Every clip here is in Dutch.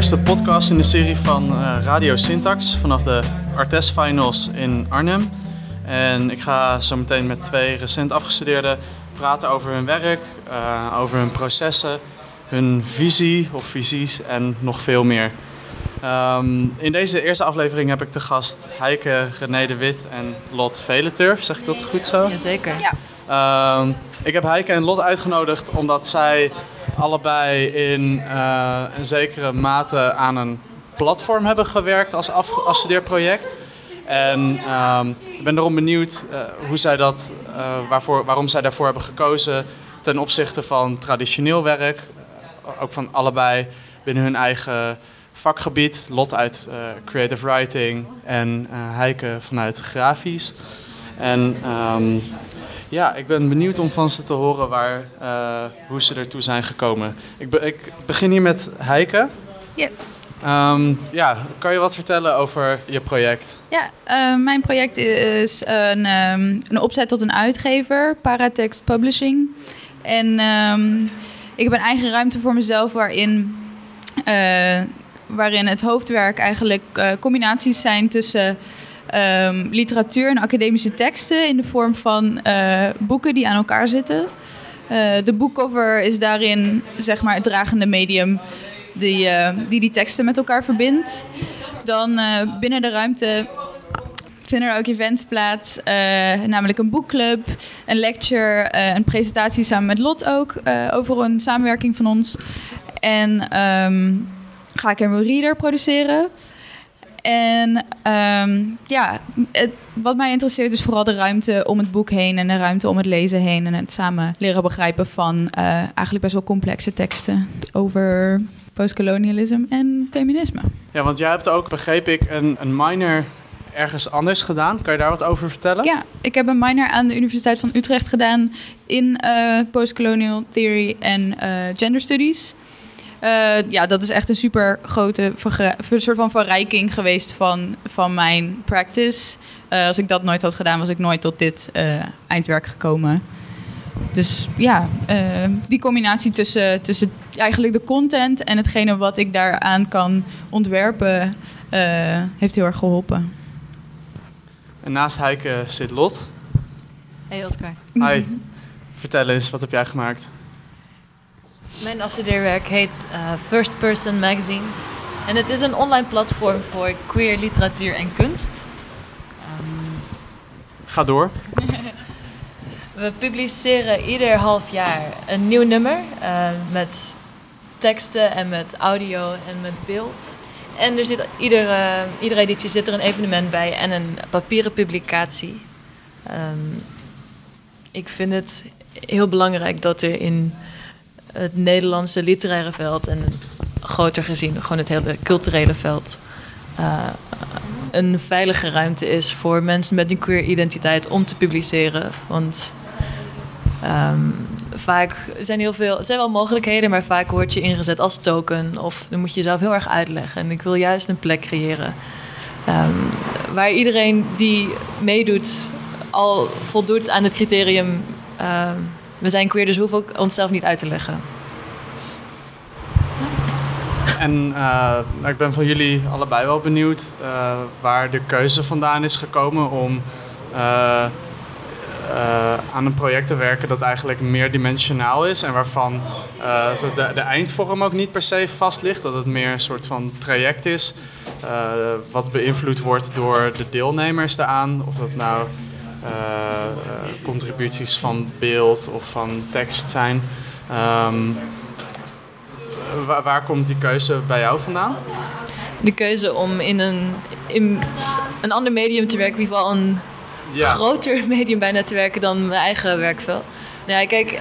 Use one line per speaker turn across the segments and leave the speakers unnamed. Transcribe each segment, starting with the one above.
de eerste podcast in de serie van uh, Radio Syntax vanaf de Artes Finals in Arnhem. En ik ga zo meteen met twee recent afgestudeerden praten over hun werk, uh, over hun processen, hun visie of visies en nog veel meer. Um, in deze eerste aflevering heb ik te gast Heike René de Wit en Lot Veleturf. Zeg ik dat goed zo?
Jazeker.
Ja. Um, ik heb Heike en Lot uitgenodigd omdat zij allebei in uh, een zekere mate aan een platform hebben gewerkt als afstudeerproject. En um, ik ben erom benieuwd uh, hoe zij dat, uh, waarvoor, waarom zij daarvoor hebben gekozen ten opzichte van traditioneel werk. Ook van allebei binnen hun eigen vakgebied. Lot uit creative writing en Heike vanuit grafisch. En um, ja, ik ben benieuwd om van ze te horen waar, hoe ze ertoe zijn gekomen. Ik, be ik begin hier met Heike.
Yes.
Um, ja, kan je wat vertellen over je project?
Ja, uh, mijn project is een, um, een opzet tot een uitgever, Paratext Publishing. En um, ik heb een eigen ruimte voor mezelf waarin, uh, waarin het hoofdwerk eigenlijk combinaties zijn tussen literatuur en academische teksten in de vorm van boeken die aan elkaar zitten. de boekcover is daarin zeg maar, het dragende medium die, uh, die die teksten met elkaar verbindt. Dan binnen de ruimte vinden er ook events plaats, namelijk een boekclub, een lecture, een presentatie samen met Lot ook over een samenwerking van ons. En um, ga ik een reader produceren. En um, ja, het, wat mij interesseert is vooral de ruimte om het boek heen en de ruimte om het lezen heen en het samen leren begrijpen van eigenlijk best wel complexe teksten over postkolonialisme en feminisme.
Ja, want jij hebt ook, begreep ik, een, een minor ergens anders gedaan. Kan je daar wat over vertellen?
Ja, ik heb een minor aan de Universiteit van Utrecht gedaan in uh, postcolonial theory en uh, gender studies. Uh, ja, dat is echt een super grote soort van verrijking geweest van, van mijn practice. als ik dat nooit had gedaan, was ik nooit tot dit eindwerk gekomen. Dus ja, uh, die combinatie tussen, tussen eigenlijk de content en hetgene wat ik daaraan kan ontwerpen, uh, heeft heel erg geholpen.
En naast Heike zit Lot.
Hey Oscar.
Hi. Vertel eens, wat heb jij gemaakt?
Mijn afstudeerwerk heet uh, First Person Magazine. En het is een online platform voor queer literatuur en kunst.
Um... Ga door.
We publiceren ieder half jaar een nieuw nummer uh, met teksten en met audio en met beeld. En er zit iedere, iedere editie zit er een evenement bij en een papieren publicatie. Um, ik vind het heel belangrijk dat er in het Nederlandse literaire veld en groter gezien gewoon het hele culturele veld uh, een veilige ruimte is voor mensen met een queer identiteit om te publiceren. Want Um, vaak zijn heel veel, er zijn wel mogelijkheden, maar vaak word je ingezet als token of dan moet je jezelf heel erg uitleggen. En ik wil juist een plek creëren um, waar iedereen die meedoet al voldoet aan het criterium: um, we zijn queer, dus hoeven ook onszelf niet uit te leggen.
En uh, ik ben van jullie allebei wel benieuwd uh, waar de keuze vandaan is gekomen om. Uh, aan een project te werken dat eigenlijk meerdimensionaal is en waarvan de, de, eindvorm ook niet per se vast ligt. Dat het meer een soort van traject is, wat beïnvloed wordt door de deelnemers daaraan. Of dat nou contributies van beeld of van tekst zijn. Um, waar, waar komt die keuze bij jou vandaan?
De keuze om in een, in een ander medium te werken, in ieder geval een ja. groter medium bijna te werken dan mijn eigen werkveld. Nou ja, kijk,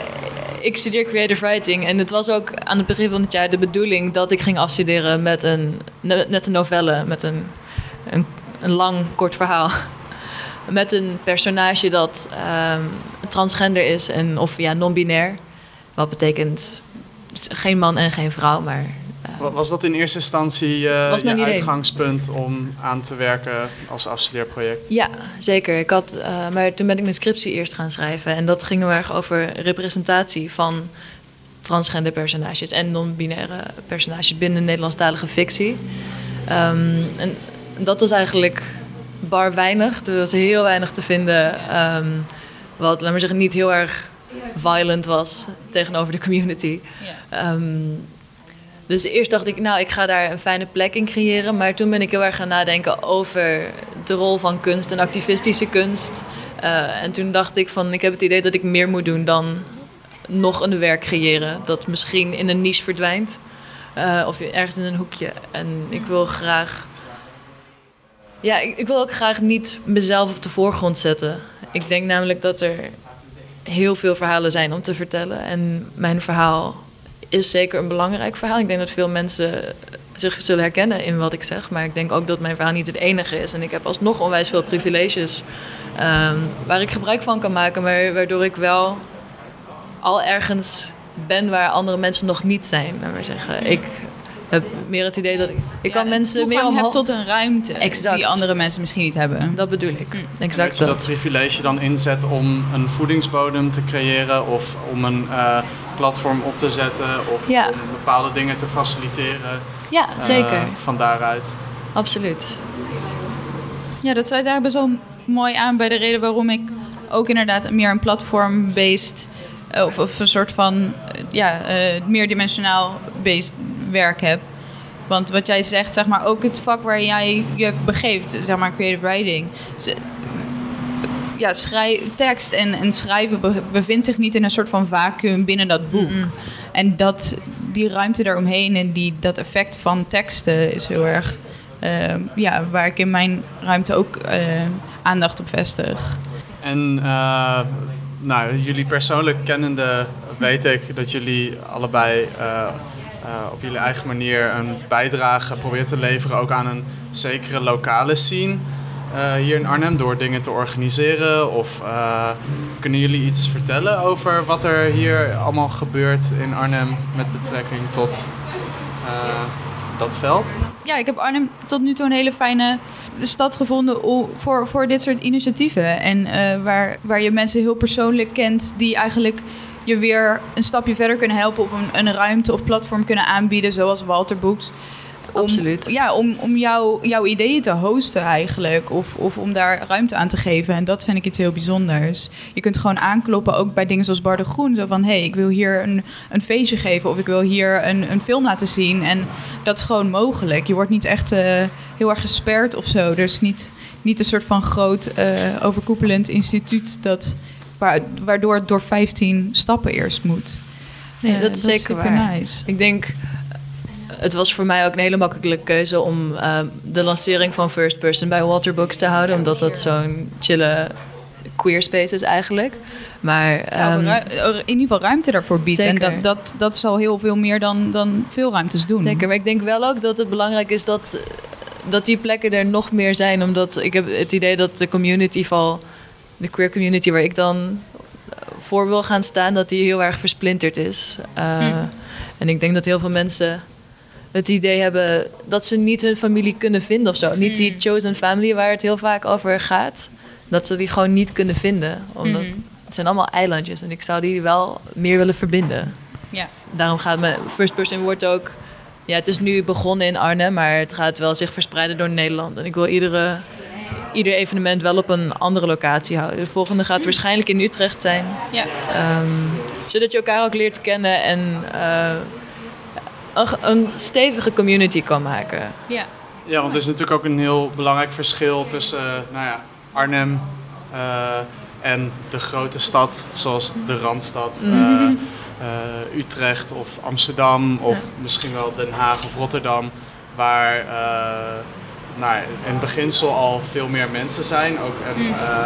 ik studeer creative writing en het was ook aan het begin van het jaar de bedoeling dat ik ging afstuderen met een, net een novelle, met een, een, een lang kort verhaal. Met een personage dat um, transgender is en, of ja, non-binair. Wat betekent geen man en geen vrouw, maar
was dat in eerste instantie uh, je uitgangspunt om aan te werken als afstudeerproject?
Ja, zeker. Ik had, uh, maar toen ben ik mijn scriptie eerst gaan schrijven. En dat ging heel erg over representatie van transgender personages en non-binaire personages binnen Nederlandstalige fictie. Ehm, en dat was eigenlijk bar weinig. Er was heel weinig te vinden ehm, wat, laat maar zeggen, niet heel erg violent was tegenover de community. Ehm, dus eerst dacht ik, nou, ik ga daar een fijne plek in creëren. Maar toen ben ik heel erg gaan nadenken over de rol van kunst en activistische kunst. Uh, en toen dacht ik van, ik heb het idee dat ik meer moet doen dan nog een werk creëren. Dat misschien in een niche verdwijnt. Uh, of ergens in een hoekje. En ik wil graag... Ja, ik, wil ook graag niet mezelf op de voorgrond zetten. Ik denk namelijk dat er heel veel verhalen zijn om te vertellen. En mijn verhaal is zeker een belangrijk verhaal. Ik denk dat veel mensen zich zullen herkennen in wat ik zeg. Maar ik denk ook dat mijn verhaal niet het enige is. En ik heb alsnog onwijs veel privileges um, waar ik gebruik van kan maken. Maar waardoor ik wel al ergens ben waar andere mensen nog niet zijn. Laten we zeggen. Ik heb meer het idee dat ik, ik kan mensen meer
omhoog... tot een ruimte exact. die andere mensen misschien niet hebben.
Dat bedoel ik. Mm. Exact
dat je dat privilege dan inzet om een voedingsbodem te creëren of om een uh, platform op te zetten of om bepaalde dingen te faciliteren.
Ja, uh, zeker.
Van daaruit.
Absoluut.
Ja, dat sluit eigenlijk best wel mooi aan bij de reden waarom ik ook inderdaad meer een platform-based eh, of, of, een soort van ja, uh, meerdimensionaal based werk heb. Want wat jij zegt, zeg maar, ook het vak waar jij je begeeft, zeg maar, creative writing. Ja, schrijf, tekst en, en schrijven bevindt zich niet in een soort van vacuüm binnen dat boek. En dat, die ruimte daaromheen en die, dat effect van teksten is heel erg... Uh, ja, waar ik in mijn ruimte ook uh, aandacht op vestig.
En uh, nou, jullie persoonlijk kennende weet ik dat jullie allebei uh, op jullie eigen manier een bijdrage probeert te leveren ook aan een zekere lokale scene uh, hier in Arnhem door dingen te organiseren? Of uh, kunnen jullie iets vertellen over wat er hier allemaal gebeurt in Arnhem met betrekking tot dat veld?
Ja, ik heb Arnhem tot nu toe een hele fijne stad gevonden voor, voor dit soort initiatieven. En waar, waar je mensen heel persoonlijk kent die eigenlijk je weer een stapje verder kunnen helpen of een, een ruimte of platform kunnen aanbieden, zoals Walter Books.
Om, Absoluut.
Ja, om, om jou, jouw ideeën te hosten eigenlijk. Of, of om daar ruimte aan te geven. En dat vind ik iets heel bijzonders. Je kunt gewoon aankloppen, ook bij dingen zoals Bar de Groen. Zo van, hé, hey, ik wil hier een, een feestje geven. Of ik wil hier een, een film laten zien. En dat is gewoon mogelijk. Je wordt niet echt uh, heel erg gesperd of zo. Er is niet, niet een soort van groot uh, overkoepelend instituut... dat waardoor het door 15 stappen eerst moet.
Nee, dat is zeker waar. Nice. Ik denk, het was voor mij ook een hele makkelijke keuze om uh, de lancering van First Person bij Walter Books te houden, omdat dat zo'n chille queer space is eigenlijk. Maar
um, in ieder geval ruimte daarvoor biedt. Zeker. En dat, dat, dat zal heel veel meer dan, dan veel ruimtes doen.
Zeker, maar ik denk wel ook dat het belangrijk is dat, dat die plekken er nog meer zijn. Omdat ik heb het idee dat de community van de queer community waar ik dan voor wil gaan staan, dat die heel erg versplinterd is. Uh, En ik denk dat heel veel mensen het idee hebben dat ze niet hun familie kunnen vinden of zo. Niet die hmm. chosen family waar het heel vaak over gaat. Dat ze die gewoon niet kunnen vinden. Omdat hmm. het zijn allemaal eilandjes en ik zou die wel meer willen verbinden.
Ja.
Daarom gaat mijn first person wordt ook. Ja, het is nu begonnen in Arnhem, maar het gaat wel zich verspreiden door Nederland. En ik wil iedere ieder evenement wel op een andere locatie houden. De volgende gaat waarschijnlijk in Utrecht zijn.
Ja.
Um, zodat je elkaar ook leert kennen en uh, een, een, stevige community kan maken.
Ja.
Ja, want er is natuurlijk ook een heel belangrijk verschil tussen uh, nou ja, Arnhem uh, en de grote stad, zoals de Randstad. Mm -hmm. Utrecht of Amsterdam of ja. misschien wel Den Haag of Rotterdam, waar nou, in beginsel al veel meer mensen zijn. Ook, en, mm. eh,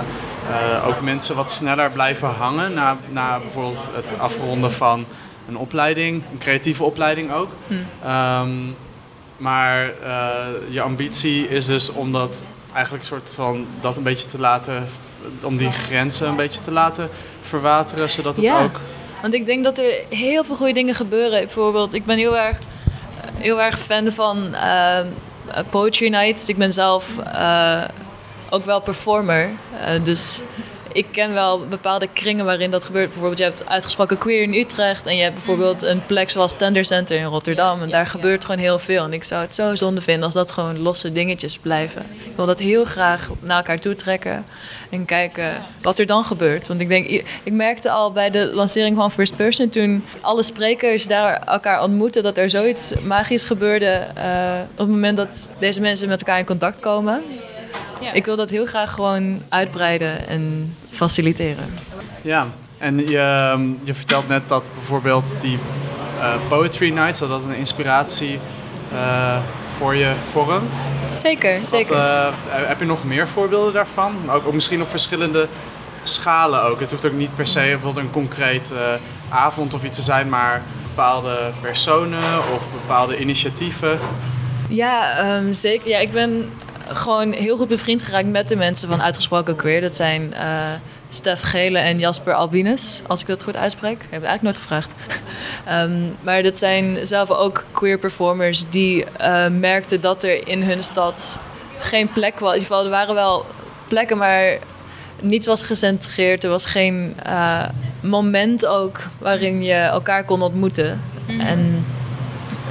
eh, ook mensen wat sneller blijven hangen na, na bijvoorbeeld het afronden van een opleiding, een creatieve opleiding ook. Mm. Um, maar uh, je ambitie is dus om dat eigenlijk soort van dat een beetje te laten, om die grenzen een beetje te laten verwateren, zodat het
ja.
ook.
Want ik denk dat er heel veel goede dingen gebeuren. Bijvoorbeeld, ik ben heel erg, heel erg fan van uh, eh, poetry nights. Ik ben zelf uh, ook wel performer. Uh, dus ik ken wel bepaalde kringen waarin dat gebeurt. Bijvoorbeeld, je hebt uitgesproken queer in Utrecht. En je hebt bijvoorbeeld een plek zoals Tender Center in Rotterdam. En daar gebeurt gewoon heel veel. En ik zou het zo zonde vinden als dat gewoon losse dingetjes blijven. Ik wil dat heel graag naar elkaar toe trekken. En kijken wat er dan gebeurt. Want ik denk, ik merkte al bij de lancering van First Person, toen alle sprekers daar elkaar ontmoetten, dat er zoiets magisch gebeurde eh, op het moment dat deze mensen met elkaar in contact komen.
Ja.
Ik wil dat heel graag gewoon uitbreiden en faciliteren.
Ja, en je, ehm, je vertelt net dat bijvoorbeeld die eh, Poetry Nights, dat dat een inspiratie eh, voor je vormt.
Zeker, zeker.
eh, heb je nog meer voorbeelden daarvan? Ook, ook misschien op verschillende schalen ook. Het hoeft ook niet per se bijvoorbeeld een concreet avond of iets te zijn, maar bepaalde personen of bepaalde initiatieven.
Ja, ehm, zeker. Ja, ik ben gewoon heel goed bevriend geraakt met de mensen van Uitgesproken Queer. Dat zijn eh Stef Gele en Jasper Albinus, als ik dat goed uitspreek. Ik heb het eigenlijk nooit gevraagd. Ehm, maar dat zijn zelf ook queer performers die eh, merkten dat er in hun stad geen plek was. In ieder geval, er waren wel plekken, maar niets was gecentreerd. Er was geen eh, moment ook waarin je elkaar kon ontmoeten. En in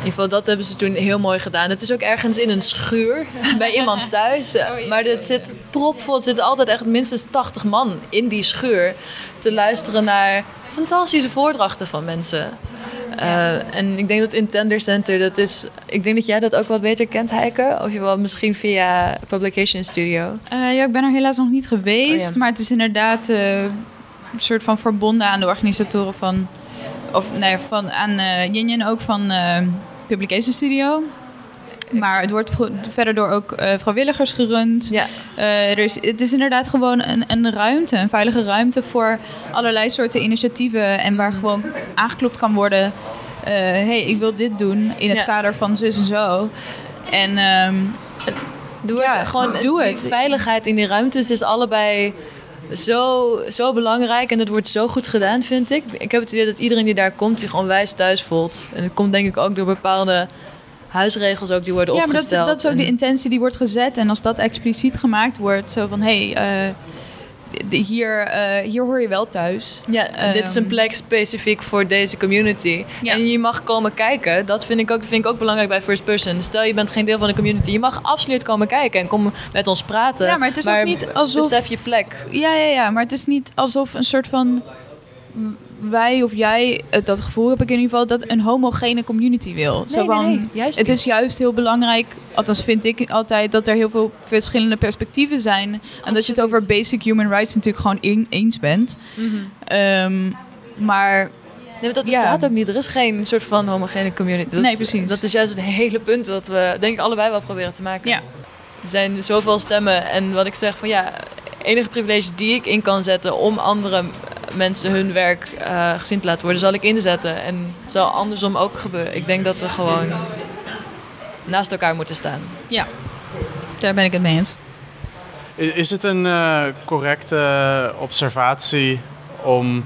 ieder geval, dat hebben ze toen heel mooi gedaan. Het is ook ergens in een schuur bij iemand thuis. Maar het zit propvol. Er zitten altijd echt minstens 80 man in die schuur te luisteren naar fantastische voordrachten van mensen. Eh, en ik denk dat in Tender Center, dat is. Ik denk dat jij dat ook wat beter kent, Heike. Of je wel misschien via Publication Studio.
Eh, ja, ik ben er helaas nog niet geweest,
Oh ja.
maar het is inderdaad eh, een soort van verbonden aan de organisatoren van, of nee, van aan Yin Yin ook van Publication Studio. Maar het wordt verder door ook eh, vrijwilligers gerund.
Ja.
Eh, er is, het is inderdaad gewoon een, een ruimte, een veilige ruimte voor allerlei soorten initiatieven. En waar gewoon aangeklopt kan worden. eh hey, ik wil dit doen in het
Ja.
kader van zus en zo. En ehm,
Doe
Ja,
het. Gewoon
doe het.
veiligheid in die ruimtes is allebei zo, zo belangrijk. En het wordt zo goed gedaan, vind ik. Ik heb het idee dat iedereen die daar komt zich onwijs thuis voelt. En dat komt denk ik ook door bepaalde huisregels ook die worden
Ja, maar dat,
opgesteld.
dat is ook de
En-
intentie die wordt gezet. En als dat expliciet gemaakt wordt, zo van hé, hey, eh, hier, eh, hier hoor je wel thuis.
Ja, dit is een
Ehm,
plek specifiek voor deze community.
Ja.
En je mag komen kijken. Dat vind ik, ook, vind ik ook belangrijk bij First Person. Stel je bent geen deel van de community. Je mag absoluut komen kijken en kom met ons praten.
Ja, maar het is ook niet alsof-
Besef je plek.
Ja, ja, ja, maar het is niet alsof een soort van wij of jij, eh, dat gevoel heb ik in ieder geval, dat een homogene community wil. zo
nee,
van,
nee, juist
het is juist heel belangrijk, althans vind ik altijd, dat er heel veel verschillende perspectieven zijn. En dat je het over basic human rights natuurlijk gewoon in- eens bent.
Mhm.
Ehm, maar
Nee, maar dat
Ja.
bestaat ook niet. Er is geen soort van homogene community. Dat,
Nee, precies.
Dat is juist het hele punt dat we, denk ik, allebei wel proberen te maken.
Ja.
Er zijn zoveel stemmen. En wat ik zeg van ja, enige privilege die ik in kan zetten om andere mensen hun werk eh, gezien te laten worden, zal ik inzetten. En het zal andersom ook gebeuren. Ik denk dat we gewoon naast elkaar moeten staan.
ja, daar ben ik het mee eens.
Is het een eh, correcte observatie om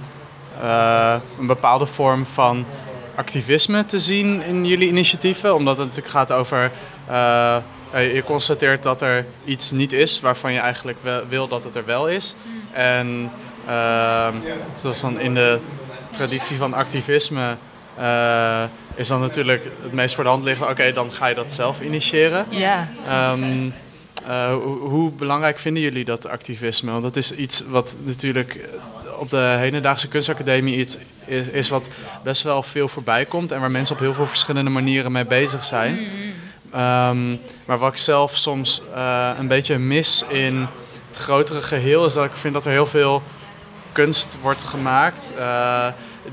eh, een bepaalde vorm van activisme te zien in jullie initiatieven? Omdat het natuurlijk gaat over. eh, eh, je constateert dat er iets niet is waarvan je eigenlijk wil dat het er wel is. En ehm, zoals dan in de traditie van activisme eh, is dan natuurlijk het meest voor de hand liggen. Oké, dan ga je dat zelf initiëren.
Ja.
Ehm, eh, hoe, hoe belangrijk vinden jullie dat activisme? Want dat is iets wat natuurlijk op de hedendaagse kunstacademie iets is, is wat best wel veel voorbij komt en waar mensen op heel veel verschillende manieren mee bezig zijn. Ehm, maar wat ik zelf soms eh, een beetje mis in het grotere geheel is dat ik vind dat er heel veel kunst wordt gemaakt eh,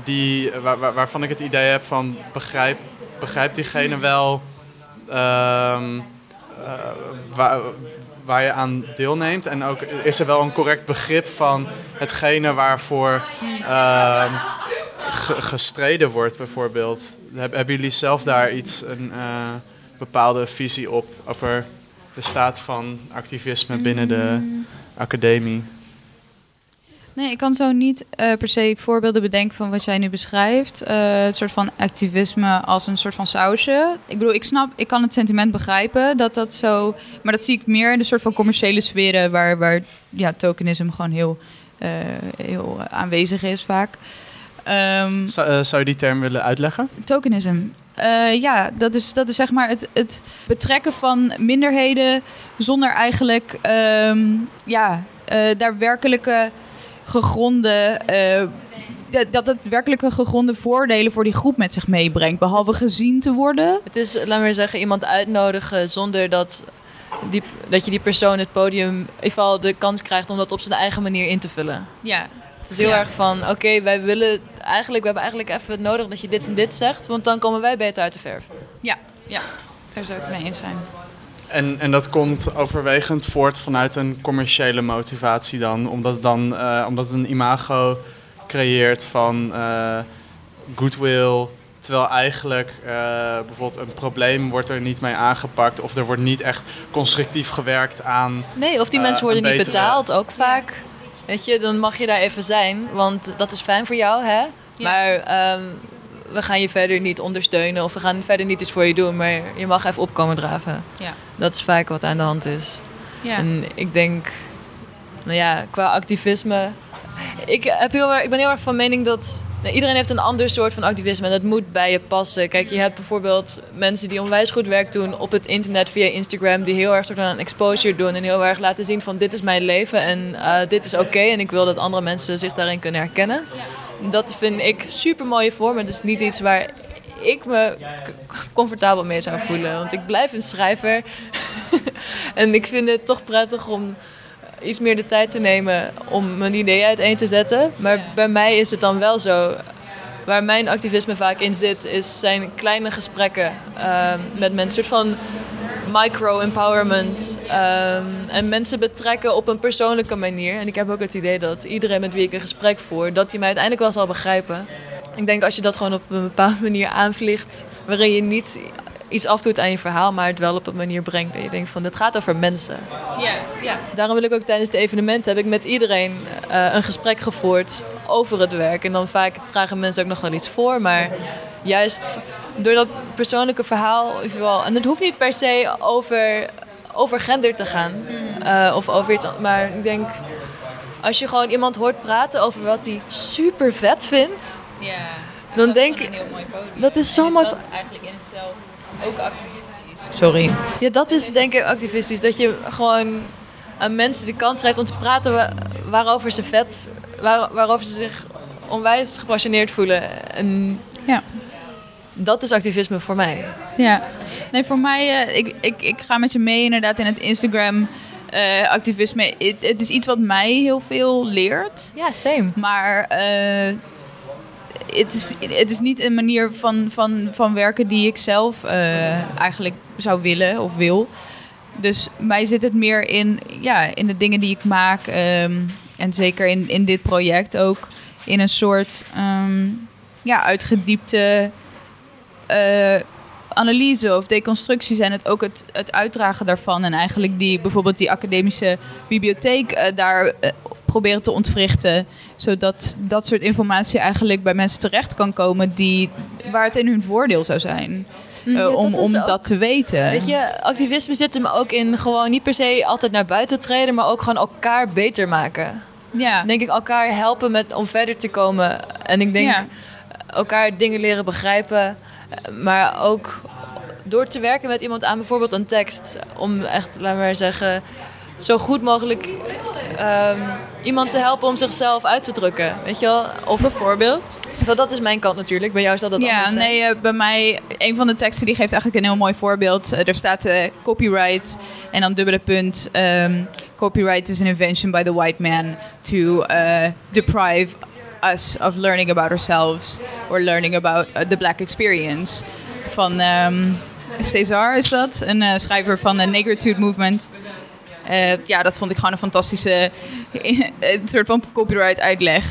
die, waar, waar- waarvan ik het idee heb van begrijp, begrijpt diegene wel ehm, eh, waar, waar je aan deelneemt. En ook is er wel een correct begrip van hetgene waarvoor ehm, ge- gestreden wordt, bijvoorbeeld. Heb- hebben jullie zelf daar iets, een eh, bepaalde visie op over de staat van activisme binnen de academie?
Nee, ik kan zo niet eh, per se voorbeelden bedenken van wat jij nu beschrijft. Eh, het soort van activisme als een soort van sausje. Ik bedoel, ik snap, ik kan het sentiment begrijpen dat dat zo... Maar dat zie ik meer in de soort van commerciële sferen... waar, waar ja, tokenisme gewoon heel eh, heel aanwezig is vaak. Ehm,
Zou, zou je die term willen uitleggen?
tokenism. Eh, ja, dat is, dat is zeg maar het, het betrekken van minderheden zonder eigenlijk ehm, ja, eh, daar werkelijke gegronde. eh, dat- het werkelijke gegronde voordelen voor die groep met zich meebrengt. Behalve gezien te worden.
Het is, laat maar zeggen, iemand uitnodigen zonder dat, die, dat je die persoon het podium, in ieder geval de kans krijgt om dat op zijn eigen manier in te vullen.
Ja,
Het is heel
Ja.
erg van, oké, wij willen eigenlijk, we hebben eigenlijk even nodig dat je dit en dit zegt, want dan komen wij beter uit de verf.
ja, ja. daar zou ik mee eens zijn.
En, en dat komt overwegend voort vanuit een commerciële motivatie dan, omdat het, dan, eh, omdat het een imago creëert van eh, goodwill, terwijl eigenlijk eh, bijvoorbeeld een probleem wordt er niet mee aangepakt of er wordt niet echt constructief gewerkt aan.
Nee, of die mensen worden niet
betere-
betaald, ook vaak. Weet je, dan mag je daar even zijn, want dat is fijn voor jou, hè?
Ja.
Maar ehm, we gaan je verder niet ondersteunen of we gaan verder niet iets voor je doen, maar je mag even opkomen draven.
Ja.
Dat is vaak wat aan de hand is.
Ja.
En ik denk, nou ja, qua activisme. Ik, heb heel, erg- ik ben heel erg van mening dat. nou, iedereen heeft een ander soort van activisme en dat moet bij je passen. Kijk, je hebt bijvoorbeeld mensen die onwijs goed werk doen op het internet via Instagram, die heel erg soort van exposure doen en heel erg laten zien van dit is mijn leven en eh, dit is oké en ik wil dat andere mensen zich daarin kunnen herkennen. Dat vind ik super mooie vorm, maar dat is niet iets waar ik me comfortabel mee zou voelen. Want ik blijf een schrijver. en ik vind het toch prettig om iets meer de tijd te nemen om mijn ideeën uiteen te zetten. Maar bij mij is het dan wel zo. Waar mijn activisme vaak in zit, is zijn kleine gesprekken ehm, met mensen. Een soort van micro-empowerment. ehm, en mensen betrekken op een persoonlijke manier. En ik heb ook het idee dat iedereen met wie ik een gesprek voer, dat hij mij uiteindelijk wel zal begrijpen. Ik denk als je dat gewoon op een bepaalde manier aanvliegt, waarin je niet iets afdoet aan je verhaal, maar het wel op een manier brengt dat je denkt van dit gaat over mensen.
Ja, ja.
Daarom wil ik ook tijdens de evenementen heb ik met iedereen eh, een gesprek gevoerd over het werk. En dan vaak dragen mensen ook nog wel iets voor, maar juist door dat persoonlijke verhaal, geval, en het hoeft niet per se over, over gender te gaan, eh, of over iets, maar ik denk als je gewoon iemand hoort praten over wat hij super vet vindt,
Ja.
Dan denk ik- dat is zo mooi.
eigenlijk in het zelf ook activistisch. Sorry.
Ja, dat is denk ik activistisch. Dat je gewoon aan mensen de kans geeft om te praten wa- waarover ze vet, waar, waarover ze zich onwijs gepassioneerd voelen. En
Ja.
dat is activisme voor mij.
Ja, nee, voor mij, eh, ik, ik, ik ga met je mee inderdaad in het Instagram eh, activisme. Het, het is iets wat mij heel veel leert,
Ja, same.
maar eh, het, is, het is niet een manier van, van, van werken die ik zelf eh, eigenlijk zou willen of wil. Dus mij zit het meer in, ja, in de dingen die ik maak ehm, en zeker in, in dit project ook in een soort ehm, ja, uitgediepte eh, analyse of deconstructies en het ook het, het uitdragen daarvan. En eigenlijk die, bijvoorbeeld die academische bibliotheek eh, daar proberen te ontwrichten. Zodat dat soort informatie eigenlijk bij mensen terecht kan komen die, waar het in hun voordeel zou zijn. eh,
Ja,
om
dat
om
ook-
dat te weten.
Weet je, activisme zit hem ook in gewoon niet per se altijd naar buiten treden, maar ook gewoon elkaar beter maken.
ja.
Denk ik, elkaar helpen met, om verder te komen. En ik denk
Ja.
elkaar dingen leren begrijpen, maar ook door te werken met iemand aan bijvoorbeeld een tekst, om echt, laten we maar zeggen, zo goed mogelijk ehm, iemand te helpen om zichzelf uit te drukken. Weet je wel? Of bijvoorbeeld. Want dat is mijn kant natuurlijk. Bij jou zal dat
Ja,
anders zijn.
nee, eh, bij mij, een van de teksten die geeft eigenlijk een heel mooi voorbeeld. Eh, er staat eh, copyright en dan dubbele punt. ehm, copyright is an invention by the white man to deprive us of learning about ourselves or learning about the black experience. Van ehm César is dat, een schrijver van de Negritude Movement. Eh, ja, dat vond ik gewoon een fantastische een soort van copyright uitleg.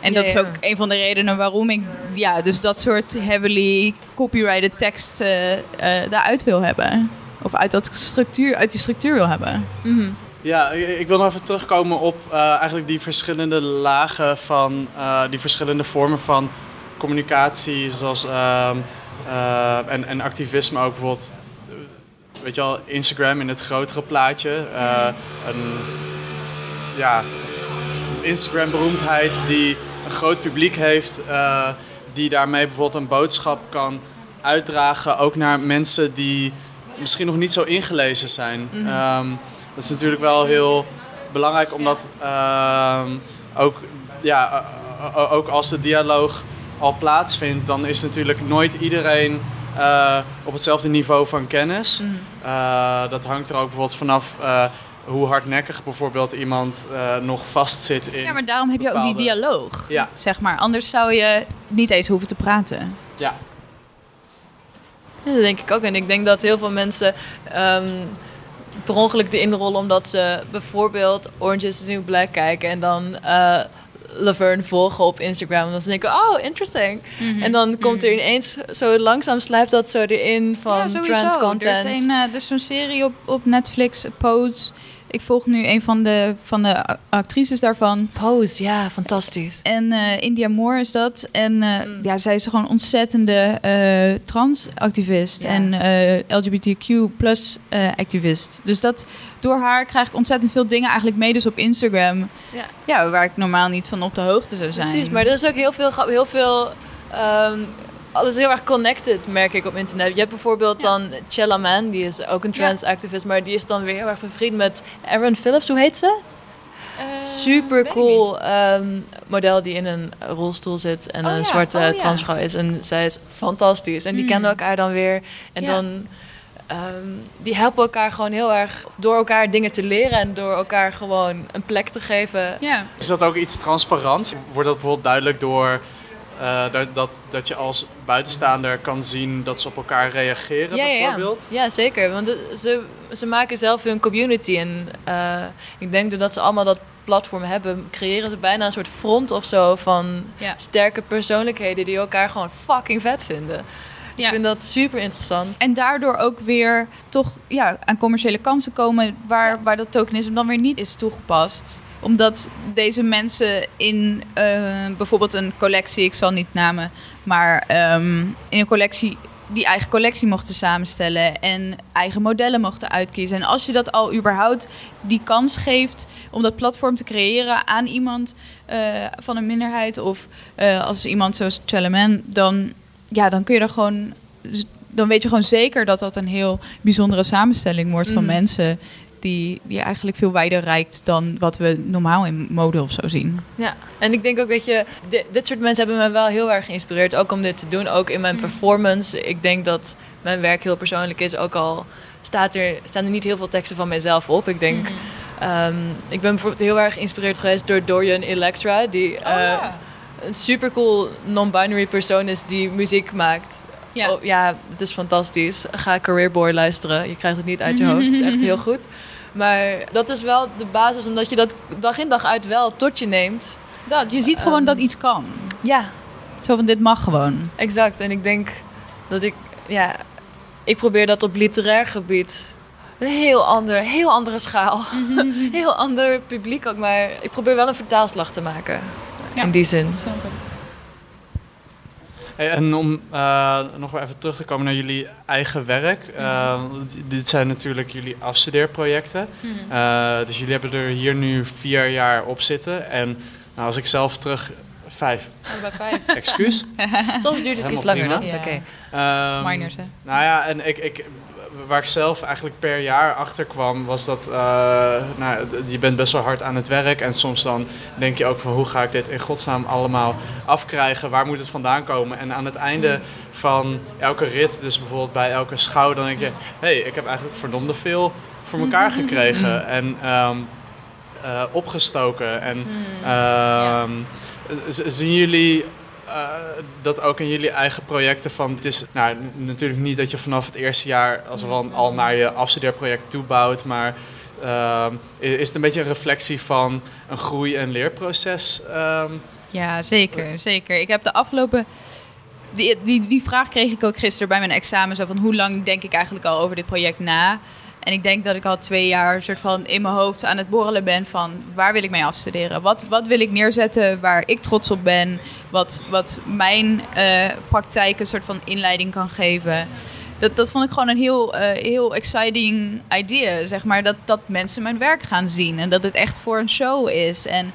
En
Ja,
dat is
ja.
ook een van de redenen waarom ik ja, dus dat soort heavily copyrighted tekst eh, eh, daaruit wil hebben. Of uit, dat structuur, uit die structuur wil hebben.
Mhm.
Ja, ik ik wil nog even terugkomen op eh, eigenlijk die verschillende lagen van eh, die verschillende vormen van communicatie, zoals ehm, eh, en, en activisme ook bijvoorbeeld. Eh, Weet je wel, Instagram in het grotere plaatje. eh, een, ja, Instagram beroemdheid die een groot publiek heeft, uh, die daarmee bijvoorbeeld een boodschap kan uitdragen, ook naar mensen die misschien nog niet zo ingelezen zijn.
Mhm.
Ehm, dat is natuurlijk wel heel belangrijk, omdat ehm, ook, ja, o- ook als de dialoog al plaatsvindt, dan is natuurlijk nooit iedereen eh, op hetzelfde niveau van kennis.
Mhm.
Eh, dat hangt er ook bijvoorbeeld vanaf eh, hoe hardnekkig bijvoorbeeld iemand eh, nog vastzit in.
Ja, maar daarom heb je ook die dialoog.
Ja.
Zeg maar. Anders zou je niet eens hoeven te praten.
Ja,
Ja, dat denk ik ook. En ik denk dat heel veel mensen ehm, per ongeluk erin rollen omdat ze bijvoorbeeld Orange is the New Black kijken en dan eh Laverne volgen op Instagram. En dan denken, oh, interesting.
Mhm.
En dan komt er ineens zo langzaam sluipt dat zo erin van
ja,
trans
Er
content.
is, een, eh, er is zo'n serie op, op Netflix, Pose. Ik volg nu een van de, van de actrices daarvan.
Pose, ja, fantastisch.
En eh, India Moore is dat. En eh,
Mm.
ja, zij is gewoon een ontzettende eh transactivist
Ja.
en LGBTQ plus activist. Dus dat door haar krijg ik ontzettend veel dingen eigenlijk mee dus op Instagram.
Ja.
Ja, waar ik normaal niet van op de hoogte zou zijn.
Precies, maar er is ook heel veel, heel veel ehm, alles heel erg connected, merk ik op internet. Je hebt bijvoorbeeld
Ja.
dan Chella Man, die is ook een trans activist, maar die is dan weer heel erg bevriend met Erin Phillips, hoe heet ze? Super cool ehm, model die in een rolstoel zit en
Oh
een
ja,
zwarte
oh ja.
transvrouw is. En zij is fantastisch. En die
Mm.
kennen elkaar dan weer. En
Ja.
dan, ehm, die helpen elkaar gewoon heel erg door elkaar dingen te leren en door elkaar gewoon een plek te geven.
Ja.
Is dat ook iets transparants? Wordt dat bijvoorbeeld duidelijk door eh, dat, dat, dat je als buitenstaander kan zien dat ze op elkaar reageren,
ja, ja, ja.
bijvoorbeeld?
Ja, zeker. Want ze, ze maken zelf hun community. En eh, ik denk doordat ze allemaal dat platform hebben, creëren ze bijna een soort front of zo van
Ja.
sterke persoonlijkheden die elkaar gewoon fucking vet vinden.
Ja.
Ik vind dat super interessant.
En daardoor ook weer toch ja, aan commerciële kansen komen waar, waar dat tokenisme dan weer niet is toegepast. Omdat deze mensen in eh, bijvoorbeeld een collectie, ik zal niet namen, maar ehm, in een collectie die eigen collectie mochten samenstellen en eigen modellen mochten uitkiezen. En als je dat al überhaupt die kans geeft om dat platform te creëren aan iemand eh, van een minderheid of eh, als iemand zoals Chalaman, dan, ja, dan kun je er gewoon dan weet je gewoon zeker dat dat een heel bijzondere samenstelling wordt van
Mhm.
mensen die, die eigenlijk veel wijder reikt dan wat we normaal in mode of zo zien.
Ja, en ik denk ook, weet je, di- dit soort mensen hebben me wel heel erg geïnspireerd, ook om dit te doen, ook in mijn
Mm.
performance. Ik denk dat mijn werk heel persoonlijk is, ook al staat er, staan er niet heel veel teksten van mijzelf op. Ik denk,
Mhm.
ehm, ik ben bijvoorbeeld heel erg geïnspireerd geweest door Dorian Electra, die
Oh,
eh, een supercool non-binary persoon is die muziek maakt.
Ja.
Oh, ja, het is fantastisch. Ga Career Boy luisteren. Je krijgt het niet uit je hoofd. Het is echt heel goed. Maar dat is wel de basis, omdat je dat dag in dag uit wel tot je neemt.
Dat, je ziet gewoon
Ehm,
dat iets kan.
Ja,
Zo van, dit mag gewoon.
exact. En ik denk dat ik, ja, ik probeer dat op literair gebied. Een heel, ander, heel andere schaal. heel ander publiek ook. Maar ik probeer wel een vertaalslag te maken.
Ja.
In die zin.
Hey, en om eh, nog wel even terug te komen naar jullie eigen werk. Eh, d- dit zijn natuurlijk jullie afstudeerprojecten. Eh, dus jullie hebben er hier nu vier jaar op zitten. En nou, als ik zelf terug... Vijf,
Bij vijf.
excuus.
Soms duurt het iets langer, dat is oké.
Ehm,
Minors, hè?
Nou ja, en ik, ik, waar ik zelf eigenlijk per jaar achter kwam, was dat eh, nou, je bent best wel hard aan het werk. En soms dan denk je ook van hoe ga ik dit in godsnaam allemaal afkrijgen? Waar moet het vandaan komen? En aan het einde van elke rit, dus bijvoorbeeld bij elke schouw, dan denk je, hé, hey, ik heb eigenlijk verdomde veel voor elkaar gekregen. En ehm, eh, opgestoken. En ehm, z- zien jullie eh, dat ook in jullie eigen projecten van het is nou, natuurlijk niet dat je vanaf het eerste jaar als al naar je afstudeerproject toe bouwt, maar ehm, is het een beetje een reflectie van een groei- en leerproces? ehm?
Ja, zeker, zeker. Ik heb de afgelopen... Die, die, die vraag kreeg ik ook gisteren bij mijn examen. Zo van, hoe lang denk ik eigenlijk al over dit project na? En ik denk dat ik al twee jaar soort van in mijn hoofd aan het borrelen ben van... waar wil ik mee afstuderen? Wat, wat wil ik neerzetten waar ik trots op ben? Wat, wat mijn eh, praktijk een soort van inleiding kan geven? Dat, dat vond ik gewoon een heel, eh, heel exciting idee, zeg maar. Dat, dat mensen mijn werk gaan zien en dat het echt voor een show is. En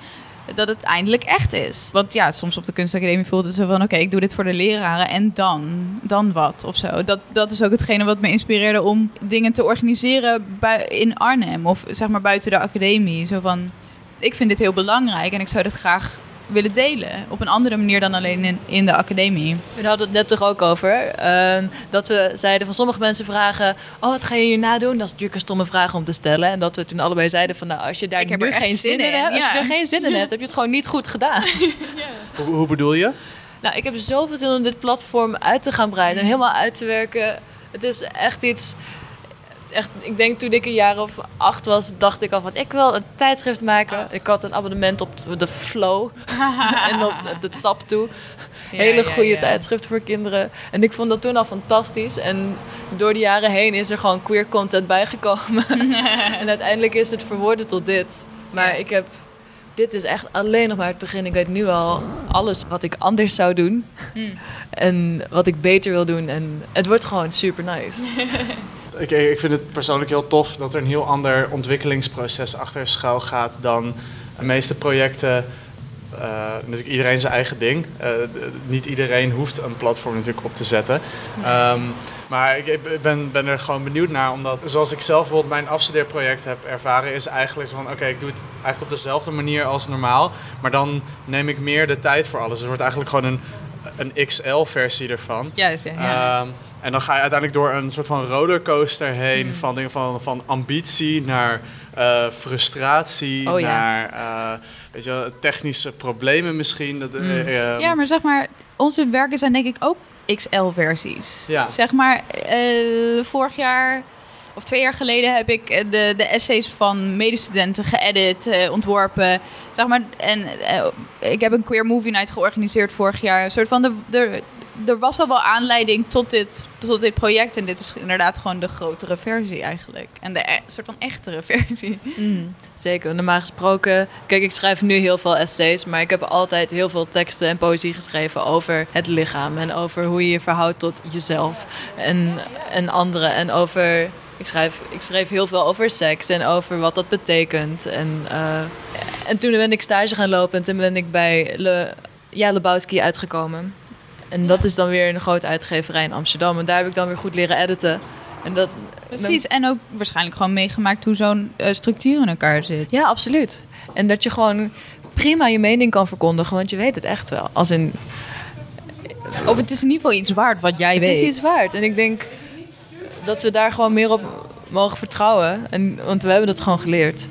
dat het eindelijk echt is. Want ja, soms op de kunstacademie voelde ze van... oké, ik doe dit voor de leraren en dan? Dan wat of zo? Dat, dat is ook hetgene wat me inspireerde om dingen te organiseren in Arnhem... of zeg maar buiten de academie. Zo van, ik vind dit heel belangrijk en ik zou dit graag willen delen. Op een andere manier dan alleen in, in de academie.
We hadden het net toch ook over. ehm, dat we zeiden van sommige mensen vragen... Oh, wat ga je hierna doen? Dat is natuurlijk een stomme vraag om te stellen. En dat we toen allebei zeiden van... Nou, als je daar
Ik heb
nu
er echt
geen zin, in
in,
hebt... Als je
ja.
er geen zin in hebt, heb je het gewoon niet goed gedaan.
Hoe, hoe bedoel je?
Nou, ik heb zoveel zin om dit platform uit te gaan breiden en helemaal uit te werken. Het is echt iets. Echt, ik denk toen ik een jaar of acht was, dacht ik al van ik wil een tijdschrift maken. Ik had een abonnement op de Flow en op de Tap toe. Hele goede
ja.
tijdschriften voor kinderen. En ik vond dat toen al fantastisch. En door de jaren heen is er gewoon queer content bijgekomen. en uiteindelijk is het verworden tot dit. Maar ik heb. Dit is echt alleen nog maar het begin. Ik weet nu al alles wat ik anders zou doen.
Hmm.
En wat ik beter wil doen. En het wordt gewoon super nice.
Ik, ik vind het persoonlijk heel tof dat er een heel ander ontwikkelingsproces achter schuil gaat dan de meeste projecten. eh, natuurlijk iedereen zijn eigen ding. Eh, niet iedereen hoeft een platform natuurlijk op te zetten. Ehm, maar ik, ik ben, ben er gewoon benieuwd naar, omdat zoals ik zelf bijvoorbeeld mijn afstudeerproject heb ervaren, is eigenlijk van oké, ik doe het eigenlijk op dezelfde manier als normaal, maar dan neem ik meer de tijd voor alles. Het wordt eigenlijk gewoon een, een XL-versie ervan.
Juist, ja. ja.
Ehm, en dan ga je uiteindelijk door een soort van rollercoaster heen
Mm.
van, dingen van, van ambitie naar eh, frustratie,
Oh
naar eh, weet je, wel, technische problemen misschien. Dat, eh,
Mm.
ehm,
ja, maar zeg maar, onze werken zijn denk ik ook XL-versies.
Ja.
Zeg maar, eh, vorig jaar of twee jaar geleden heb ik eh, de, de essays van medestudenten geëdit, eh, ontworpen. Zeg maar, en eh, ik heb een queer movie night georganiseerd vorig jaar. Een soort van, de, de, er was al wel aanleiding tot dit, tot dit project. En dit is inderdaad gewoon de grotere versie eigenlijk. En de e- soort van echtere versie.
Mm, zeker, normaal gesproken. Kijk, ik schrijf nu heel veel essays, maar ik heb altijd heel veel teksten en poëzie geschreven over het lichaam en over hoe je je verhoudt tot jezelf en, en anderen. En over. Ik schrijf, ik schreef heel veel over seks en over wat dat betekent. En, eh, en toen ben ik stage gaan lopen en toen ben ik bij Le, ja, Lebowski uitgekomen. En dat is dan weer een grote uitgeverij in Amsterdam. En daar heb ik dan weer goed leren editen. En dat,
Precies, en ook waarschijnlijk gewoon meegemaakt hoe zo'n eh, structuur in elkaar zit.
Ja, absoluut. En dat je gewoon prima je mening kan verkondigen, want je weet het echt wel. Als in,
Of het is in ieder geval iets waard wat jij
het
weet.
is iets waard. En ik denk dat we daar gewoon meer op mogen vertrouwen. En, want we hebben dat gewoon geleerd.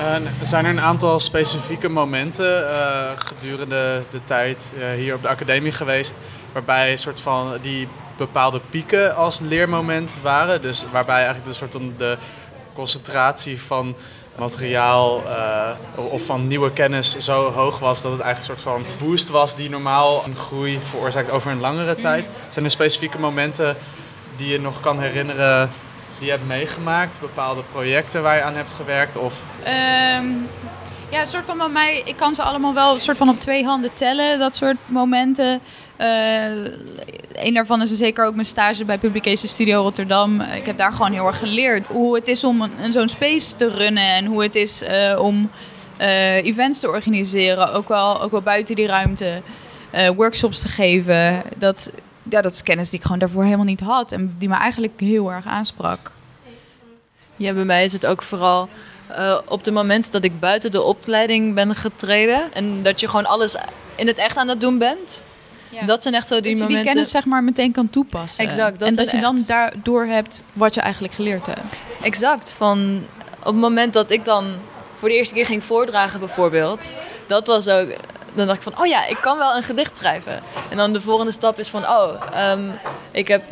En zijn er een aantal specifieke momenten eh, gedurende de tijd eh, hier op de academie geweest, waarbij een soort van die bepaalde pieken als leermoment waren? Dus waarbij eigenlijk de soort van de concentratie van materiaal eh, of van nieuwe kennis zo hoog was dat het eigenlijk een soort van boost was die normaal een groei veroorzaakt over een langere tijd. Zijn er specifieke momenten die je nog kan herinneren die je hebt meegemaakt? Bepaalde projecten waar je aan hebt gewerkt? Of
Ehm, ja, een soort van bij mij, ik kan ze allemaal wel een soort van op twee handen tellen, dat soort momenten. Eh een daarvan is zeker ook mijn stage bij Publication Studio Rotterdam. Ik heb daar gewoon heel erg geleerd hoe het is om zo'n space te runnen en hoe het is eh, om eh, events te organiseren, ook wel, ook wel buiten die ruimte, workshops te geven. Dat, ja, dat is kennis die ik gewoon daarvoor helemaal niet had en die me eigenlijk heel erg aansprak.
Ja, bij mij is het ook vooral eh, op de moment dat ik buiten de opleiding ben getreden. En dat je gewoon alles in het echt aan het doen bent. Dat zijn echt zo die
dat je die
momenten.
kennis zeg maar meteen kan toepassen.
Exact, dat
en dat je dan daardoor hebt wat je eigenlijk geleerd hebt.
Exact. Van op het moment dat ik dan voor de eerste keer ging voordragen, bijvoorbeeld, dat was ook. Dan dacht ik van, oh ja, ik kan wel een gedicht schrijven. En dan de volgende stap is van, oh, ehm, ik heb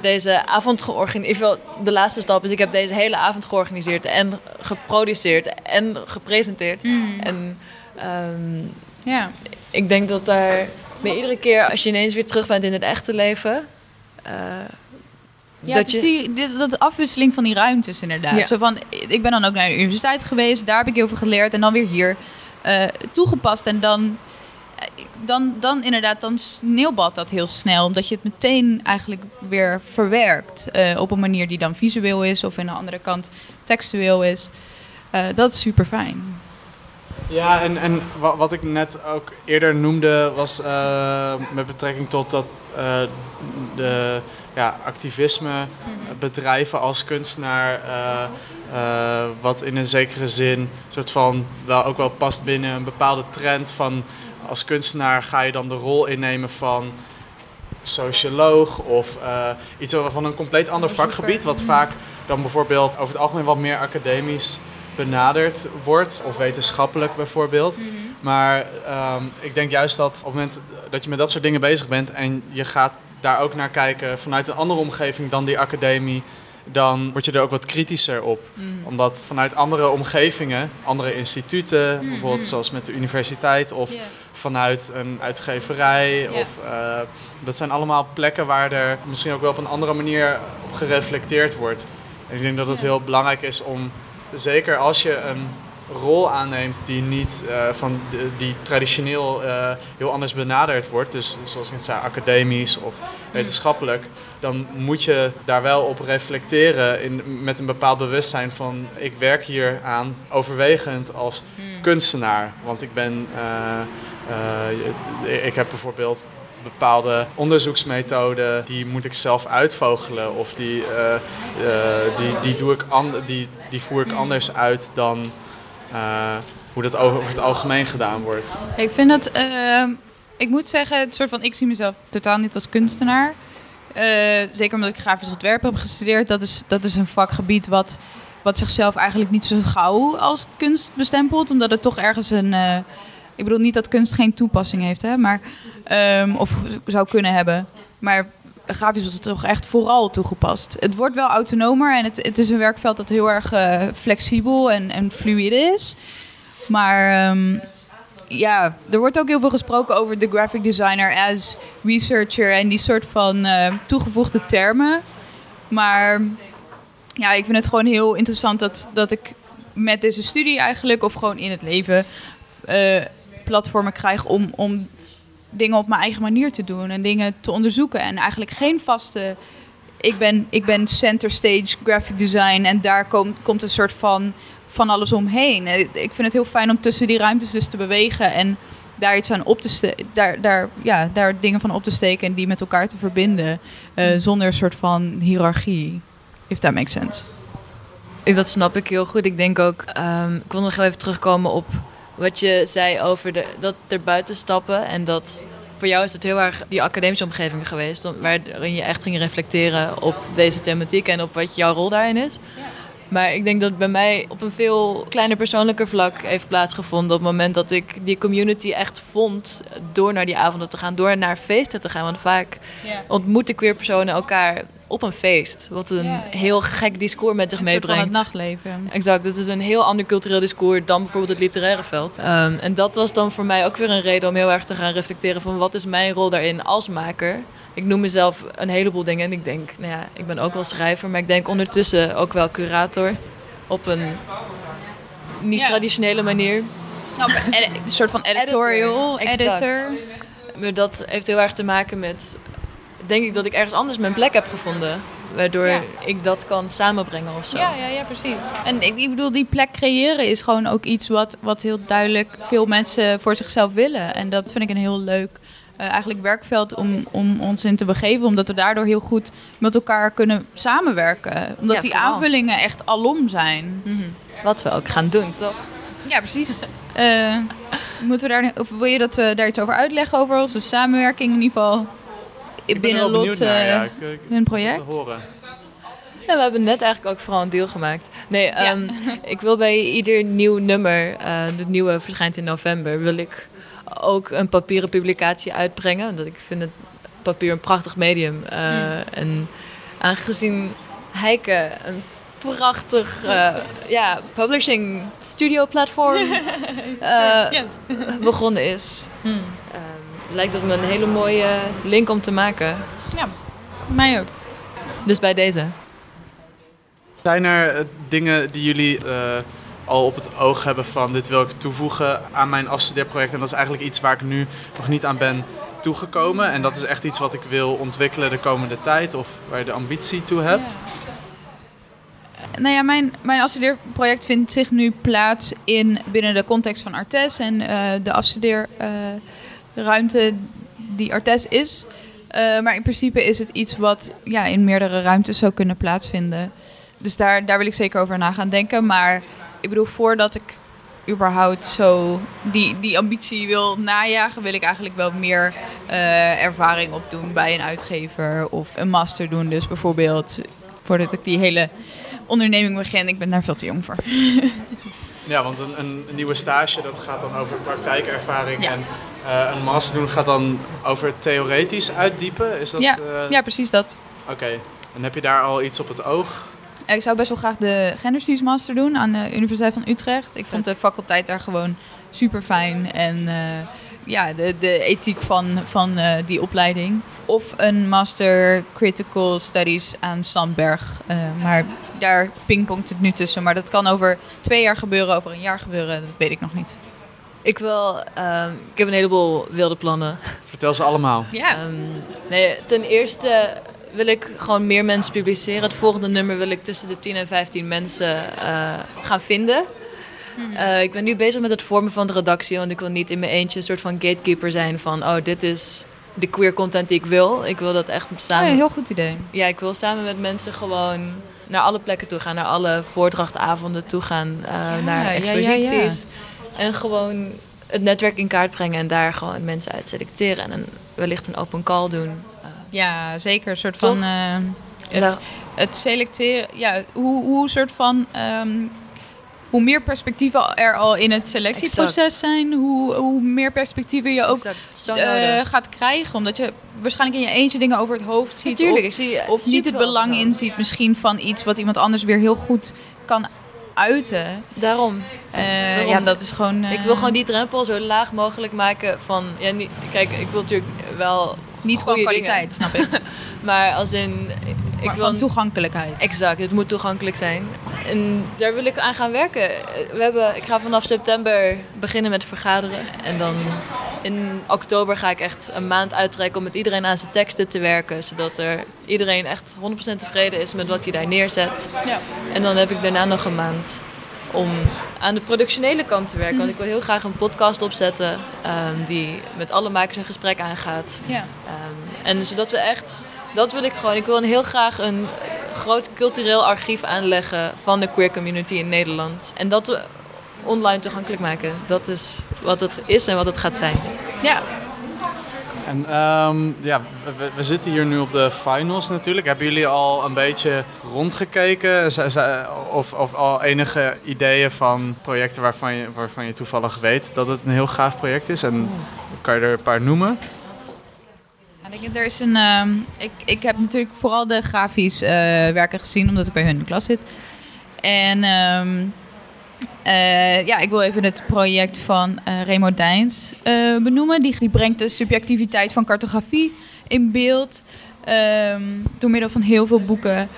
deze avond georganiseerd. De laatste stap is, ik heb deze hele avond georganiseerd en geproduceerd en gepresenteerd. En ehm,
Ja.
ik denk dat daar bij iedere keer, als je ineens weer terug bent in het echte leven, eh,
Ja,
dat je-
die, dat afwisseling van die ruimtes inderdaad.
Ja.
Zo van, ik ben dan ook naar de universiteit geweest, daar heb ik heel veel geleerd en dan weer hier eh, toegepast. En dan, dan, dan inderdaad, dan sneeuwbad dat heel snel, omdat je het meteen eigenlijk weer verwerkt eh, op een manier die dan visueel is of aan de andere kant textueel is. Eh, dat is super fijn.
Ja, en, en wa- wat ik net ook eerder noemde was eh, met betrekking tot dat de ja, activisme, bedrijven als kunstenaar, wat in een zekere zin soort van wel ook wel past binnen een bepaalde trend van als kunstenaar ga je dan de rol innemen van socioloog of eh, iets van een compleet ander vakgebied, wat vaak dan bijvoorbeeld over het algemeen wat meer academisch benaderd wordt, of wetenschappelijk bijvoorbeeld. Maar ehm, ik denk juist dat op het moment dat je met dat soort dingen bezig bent en je gaat daar ook naar kijken vanuit een andere omgeving dan die academie, dan word je er ook wat kritischer op. Omdat vanuit andere omgevingen, andere instituten, bijvoorbeeld zoals met de universiteit of. Vanuit een uitgeverij,
Ja.
of, eh, dat zijn allemaal plekken waar er misschien ook wel op een andere manier op gereflecteerd wordt. En ik denk dat het heel belangrijk is om, zeker als je een rol aanneemt die niet eh, van die traditioneel eh, heel anders benaderd wordt, dus zoals ik zei, academisch of wetenschappelijk, dan moet je daar wel op reflecteren in, met een bepaald bewustzijn van ik werk hier aan overwegend als kunstenaar. Want ik ben, eh, eh, ik heb bijvoorbeeld bepaalde onderzoeksmethoden, die moet ik zelf uitvogelen of die, eh, die, die, doe ik die, die voer ik anders uit dan hoe dat over, het algemeen gedaan wordt.
Ik vind dat, ik moet zeggen, het soort van, ik zie mezelf totaal niet als kunstenaar. Zeker omdat ik grafisch ontwerp heb gestudeerd. Dat is, dat is een vakgebied wat, wat zichzelf eigenlijk niet zo gauw als kunst bestempelt. Omdat het toch ergens een. eh, ik bedoel niet dat kunst geen toepassing heeft, hè, maar, ehm, of zou kunnen hebben. Maar grafisch is het toch echt vooral toegepast. Het wordt wel autonomer en het, het is een werkveld dat heel erg eh, flexibel en, en fluïde is. Maar ehm, ja, er wordt ook heel veel gesproken over de graphic designer as researcher en die soort van eh, toegevoegde termen. Maar ja, ik vind het gewoon heel interessant dat, dat ik met deze studie eigenlijk, of gewoon in het leven, eh, platformen krijg om, om dingen op mijn eigen manier te doen en dingen te onderzoeken. En eigenlijk geen vaste. Ik ben, ik ben center stage graphic design en daar komt, komt een soort van van alles omheen. Eh, Ik vind het heel fijn om tussen die ruimtes dus te bewegen en daar iets aan op te steken. Daar, daar, ja, daar dingen van op te steken en die met elkaar te verbinden. eh, zonder een soort van hiërarchie. If that makes sense.
Ik- Dat snap ik heel goed. Ik denk ook, ehm, ik wil nog heel even terugkomen op wat je zei over de, dat er buiten stappen. En dat voor jou is het heel erg die academische omgeving geweest, waarin je echt ging reflecteren op deze thematiek en op wat jouw rol daarin is. Maar ik denk dat het bij mij op een veel kleiner persoonlijker vlak heeft plaatsgevonden. Op het moment dat ik die community echt vond door naar die avonden te gaan, door naar feesten te gaan. Want vaak ontmoeten queer personen elkaar op een feest. Wat een
Ja, ja.
heel gek discours met zich
Een soort van
meebrengt.
het nachtleven.
Exact, het is een heel ander cultureel discours dan bijvoorbeeld het literaire veld. Ehm, en dat was dan voor mij ook weer een reden om heel erg te gaan reflecteren van wat is mijn rol daarin als maker. Ik noem mezelf een heleboel dingen en ik denk, nou ja, ik ben ook wel schrijver, maar ik denk ondertussen ook wel curator op een niet
Ja.
traditionele manier.
Nou, een soort van editorial
editor. Maar dat heeft heel erg te maken met, denk ik dat ik ergens anders mijn plek heb gevonden, waardoor
Ja.
ik dat kan samenbrengen of zo.
Ja, ja, ja, precies. En ik, ik bedoel, die plek creëren is gewoon ook iets wat, wat heel duidelijk veel mensen voor zichzelf willen. En dat vind ik een heel leuk eh, eigenlijk werkveld om, om ons in te begeven. Omdat we daardoor heel goed met elkaar kunnen samenwerken. Omdat
Ja,
die aanvullingen echt alom zijn.
Mhm. Wat we ook gaan doen, toch?
Ja, precies. Eh, moeten we daar, of wil je dat we daar iets over uitleggen over onze samenwerking in ieder geval
Ik ben
binnen
wel
Lot
benieuwd naar,
eh,
ja. Ik, ik,
hun project?
horen.
Ja, we hebben net eigenlijk ook vooral een deal gemaakt. Nee, ehm, ik wil bij ieder nieuw nummer, eh het nieuwe verschijnt in november, wil ik ook een papieren publicatie uitbrengen. Omdat ik vind het papier een prachtig medium. Eh, En aangezien Heike een prachtig eh, ja, publishing studio platform eh, begonnen is, ehm, lijkt dat me een hele mooie link om te maken.
Ja, mij ook.
Dus bij deze.
Zijn er eh, dingen die jullie eh, al op het oog hebben van dit wil ik toevoegen aan mijn afstudeerproject? En dat is eigenlijk iets waar ik nu nog niet aan ben toegekomen. En dat is echt iets wat ik wil ontwikkelen de komende tijd of waar je de ambitie toe hebt.
nou ja, mijn, mijn afstudeerproject vindt zich nu plaats in, binnen de context van Artes en uh, de afstudeerruimte uh, die Artes is. Uh, maar in principe is het iets wat ja, in meerdere ruimtes zou kunnen plaatsvinden. Dus daar, daar wil ik zeker over na gaan denken. Maar ik bedoel, voordat ik überhaupt zo die, die ambitie wil najagen, wil ik eigenlijk wel meer uh, ervaring opdoen bij een uitgever of een master doen. Dus bijvoorbeeld voordat ik die hele onderneming begin, ik ben daar veel te jong voor.
ja, want een, een, nieuwe stage dat gaat dan over praktijkervaring ja. en uh, een master doen gaat dan over theoretisch uitdiepen. Is dat,
ja. Uh... ja, precies dat.
Oké, okay. en heb je daar al iets op het oog?
Ik zou best wel graag de genderstudies master doen aan de Universiteit van Utrecht. Ik vond de faculteit daar gewoon super fijn. En uh, ja, de, de ethiek van, van die opleiding. Of een master critical studies aan Sandberg. Maar daar pingpongt het nu tussen. Maar dat kan over twee jaar gebeuren, over een jaar gebeuren. Dat weet ik nog niet.
Ik wil, um, ik heb een heleboel wilde plannen.
Vertel ze allemaal.
Ja. Um,
nee, ten eerste wil ik gewoon meer mensen publiceren. Het volgende nummer wil ik tussen de 10 en 15 mensen uh, gaan vinden. Mm. Uh, ik ben nu bezig met het vormen van de redactie, want ik wil niet in mijn eentje een soort van gatekeeper zijn van, oh, dit is de queer content die ik wil. Ik wil dat echt samen.
Oh, ja, heel goed idee.
Ja, ik wil samen met mensen gewoon naar alle plekken toe gaan, naar alle voordrachtavonden toe gaan, uh, ja, naar exposities. Ja, en gewoon het netwerk in kaart brengen en daar gewoon mensen uit selecteren en een, wellicht een open call doen.
Uh, ja, zeker. Een soort van. Uh, het, het, selecteren. Ja, hoe, hoe soort van. Um, hoe meer perspectieven er al in het selectieproces exact. zijn, hoe, hoe meer perspectieven je ook uh, gaat krijgen. Omdat je waarschijnlijk in je eentje dingen over het hoofd ziet.
Natuurlijk,
of,
ik zie
of niet het belang inziet misschien van iets wat iemand anders weer heel goed kan uiten.
Daarom.
Uh, Daarom. Ja, dat is gewoon... Uh,
ik wil gewoon die drempel zo laag mogelijk maken van... Ja, niet, kijk, ik wil natuurlijk wel...
Niet van kwaliteit,
dingen.
snap ik.
maar als in...
Ik maar wil van toegankelijkheid.
Exact, het moet toegankelijk zijn. En daar wil ik aan gaan werken. We hebben, ik ga vanaf september beginnen met vergaderen. En dan in oktober ga ik echt een maand uittrekken om met iedereen aan zijn teksten te werken. Zodat er iedereen echt 100% tevreden is met wat hij daar neerzet.
Ja.
En dan heb ik daarna nog een maand om aan de productionele kant te werken. Want ik wil heel graag een podcast opzetten um, die met alle makers een gesprek aangaat.
Ja.
Um, en zodat we echt, dat wil ik gewoon. Ik wil heel graag een groot cultureel archief aanleggen van de queer community in Nederland. En dat online toegankelijk maken. Dat is wat het is en wat het gaat zijn.
Ja.
En um, ja, we, we, zitten hier nu op de finals natuurlijk. Hebben jullie al een beetje rondgekeken? Of, of al enige ideeën van projecten waarvan je, waarvan je toevallig weet dat het een heel gaaf project is? En kan je er een paar noemen?
Er is een, uh, ik, ik heb natuurlijk vooral de grafisch uh, werken gezien, omdat ik bij hun in de klas zit. En um, uh, ja, ik wil even het project van uh, Remo Dijns benoemen. Die, die brengt de subjectiviteit van cartografie in beeld um, door middel van heel veel boeken.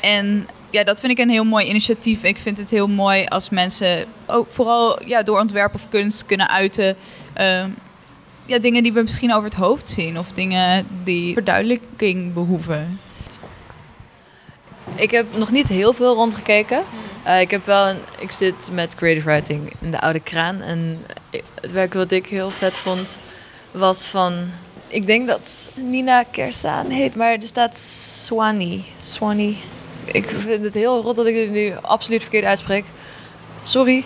En ja, dat vind ik een heel mooi initiatief. Ik vind het heel mooi als mensen ook vooral ja, door ontwerp of kunst kunnen uiten ja, dingen die we misschien over het hoofd zien of dingen die verduidelijking behoeven?
Ik heb nog niet heel veel rondgekeken. Uh, ik heb wel een, ik zit met creative writing in de oude kraan en het werk wat ik heel vet vond was van ik denk dat Nina Kersaan heet, maar er staat Swani. Swani. Ik vind het heel rot dat ik het nu absoluut verkeerd uitspreek. Sorry.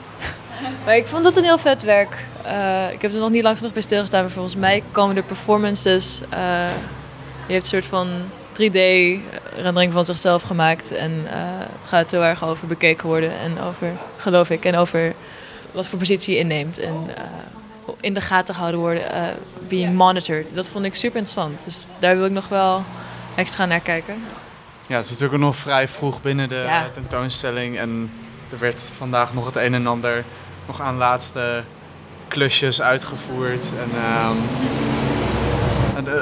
Maar ik vond dat een heel vet werk. Uh, ik heb er nog niet lang genoeg bij stilgestaan, maar volgens mij komen de performances. Uh, je heeft een soort van 3D-rendering van zichzelf gemaakt. En uh, het gaat heel erg over bekeken worden en over, geloof ik, en over wat voor positie je inneemt. En in de gaten gehouden worden, being monitored. Dat vond ik super interessant. Dus daar wil ik nog wel extra naar kijken.
Ja, het is natuurlijk nog vrij vroeg binnen de ja. tentoonstelling. En er werd vandaag nog het een en ander nog aan laatste klusjes uitgevoerd. En, um,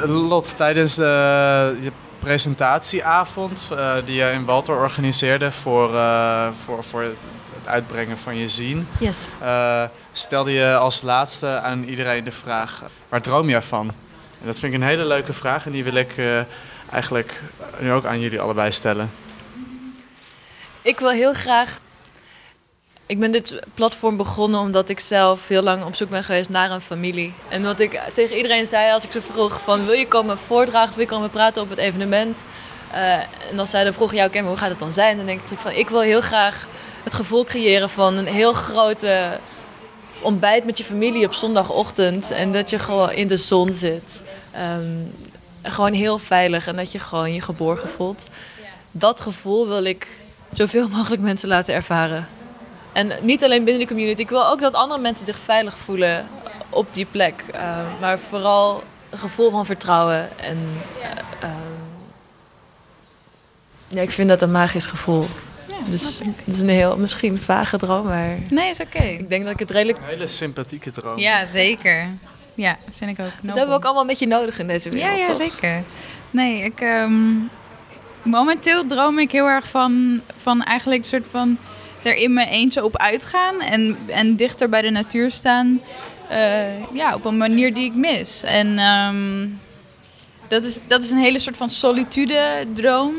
Lot, tijdens de, je presentatieavond uh, die je in Walter organiseerde voor, uh, voor, voor het uitbrengen van je zien,
yes.
uh, stelde je als laatste aan iedereen de vraag: waar droom je van? En dat vind ik een hele leuke vraag en die wil ik eigenlijk nu ook aan jullie allebei stellen.
Ik wil heel graag. Ik ben dit platform begonnen omdat ik zelf heel lang op zoek ben geweest naar een familie. En wat ik tegen iedereen zei als ik ze vroeg van wil je komen voordragen, wil je komen praten op het evenement. Uh, en dan zeiden vroeg jou, okay, hoe gaat het dan zijn? Dan denk ik van ik wil heel graag het gevoel creëren van een heel grote ontbijt met je familie op zondagochtend. En dat je gewoon in de zon zit. Um, gewoon heel veilig en dat je gewoon je geborgen voelt. Dat gevoel wil ik zoveel mogelijk mensen laten ervaren. En niet alleen binnen de community. Ik wil ook dat andere mensen zich veilig voelen op die plek. Uh, maar vooral een gevoel van vertrouwen. En uh, ja, ik vind dat een magisch gevoel. Ja, dus het is een heel misschien vage droom, maar.
Nee, is oké.
Ik denk dat ik het redelijk. Een
hele sympathieke droom.
Ja, zeker. Ja, vind ik ook.
Dat hebben we ook allemaal met je nodig in deze wereld.
Ja, ja
toch?
zeker. Nee, ik. Um, momenteel droom ik heel erg van, van eigenlijk een soort van er in mijn eentje op uitgaan en, en dichter bij de natuur staan. Uh, ja, op een manier die ik mis. En um, dat, is, dat is een hele soort van solitude droom.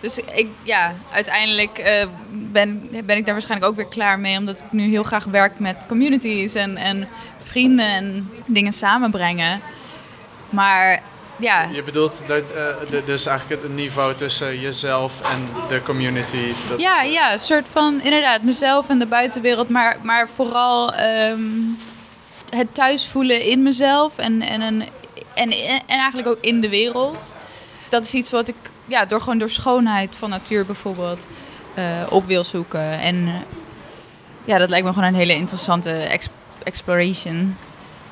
Dus ik, ja, uiteindelijk uh, ben, ben ik daar waarschijnlijk ook weer klaar mee. Omdat ik nu heel graag werk met communities en, en vrienden en dingen samenbrengen. Maar ja.
Je bedoelt dat, uh, dus eigenlijk het niveau tussen jezelf en de community.
Dat... Ja, ja, een soort van inderdaad mezelf en de buitenwereld, maar, maar vooral um, het thuis voelen in mezelf en, en, een, en, en eigenlijk ook in de wereld. Dat is iets wat ik ja, door gewoon door schoonheid van natuur bijvoorbeeld uh, op wil zoeken. En uh, ja, dat lijkt me gewoon een hele interessante exp exploration.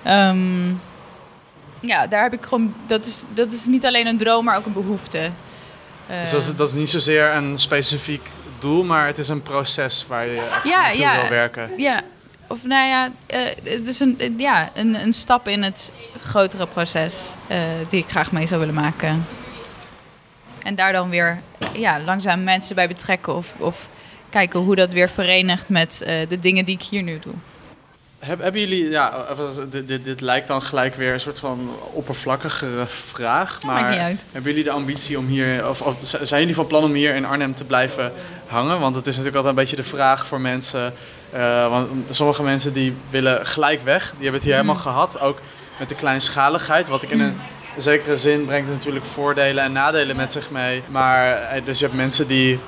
Um, ja, daar heb ik gewoon. Dat is, dat is niet alleen een droom, maar ook een behoefte.
Uh, dus dat is, dat is niet zozeer een specifiek doel, maar het is een proces waar je ja,
ja,
wil werken.
Ja, of nou ja, uh, het is een, ja, een, een stap in het grotere proces uh, die ik graag mee zou willen maken. En daar dan weer ja, langzaam mensen bij betrekken of, of kijken hoe dat weer verenigt met de dingen die ik hier nu doe.
Heb, hebben jullie, ja, dit, dit, dit, lijkt dan gelijk weer een soort van oppervlakkigere vraag.
Maar
hebben jullie de ambitie om hier, of, of, zijn jullie van plan om hier in Arnhem te blijven hangen? Want het is natuurlijk altijd een beetje de vraag voor mensen. Uh, want sommige mensen die willen gelijk weg, die hebben het hier mm. helemaal gehad. Ook met de kleinschaligheid, wat ik in een zekere zin brengt natuurlijk voordelen en nadelen met zich mee. Maar dus je hebt mensen die,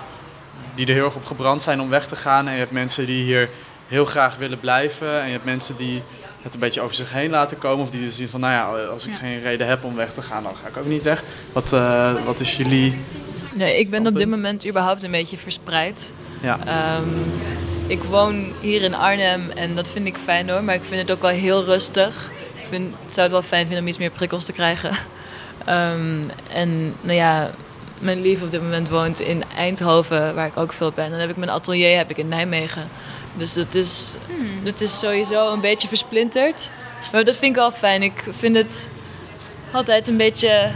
die er heel erg op gebrand zijn om weg te gaan. En je hebt mensen die hier heel graag willen blijven. En je hebt mensen die het een beetje over zich heen laten komen. Of die dus zien van, nou ja, als ik geen reden heb om weg te gaan, dan ga ik ook niet weg. Wat, uh, wat is jullie...
Nee, ik ben op dit moment überhaupt een beetje verspreid.
Ja.
Um, ik woon hier in Arnhem en dat vind ik fijn hoor. Maar ik vind het ook wel heel rustig. Ik vind, zou het wel fijn vinden om iets meer prikkels te krijgen. Um, en nou ja, mijn lief op dit moment woont in Eindhoven, waar ik ook veel ben. En dan heb ik mijn atelier heb ik in Nijmegen. Dus dat is, hmm. dat is sowieso een beetje versplinterd. Maar dat vind ik wel fijn. Ik vind het altijd een beetje...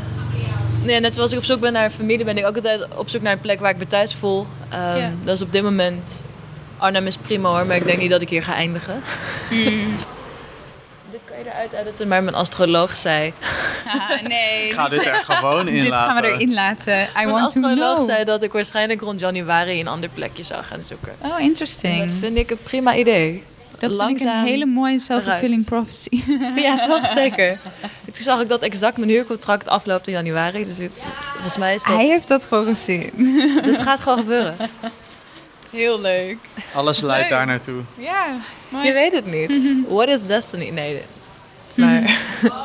Nee, net zoals ik op zoek ben naar een familie, ben ik ook altijd op zoek naar een plek waar ik me thuis voel. Um, ja. Dat is op dit moment... Arnhem is prima hoor, maar ik denk niet dat ik hier ga eindigen.
Hmm.
dit kan je eruit editen, maar mijn astroloog zei...
Ah, nee.
Ik ga dit er gewoon in
dit
laten.
gaan we erin laten. I
mijn
want to
astroloog
know.
zei dat ik waarschijnlijk rond januari een ander plekje zou gaan zoeken.
Oh, interesting.
En dat vind ik een prima idee.
Dat
Langzaam
vind ik een hele mooie self-fulfilling prophecy.
Ja, toch? Zeker. Toen zag ik dat exact mijn huurcontract afloopt in januari. Dus ik- volgens mij is dat...
Hij heeft dat gewoon gezien.
Dit gaat gewoon gebeuren.
Heel leuk.
Alles leidt
Leuk.
daar naartoe.
Ja, mooi.
Je weet het niet. What is destiny? Nee. Maar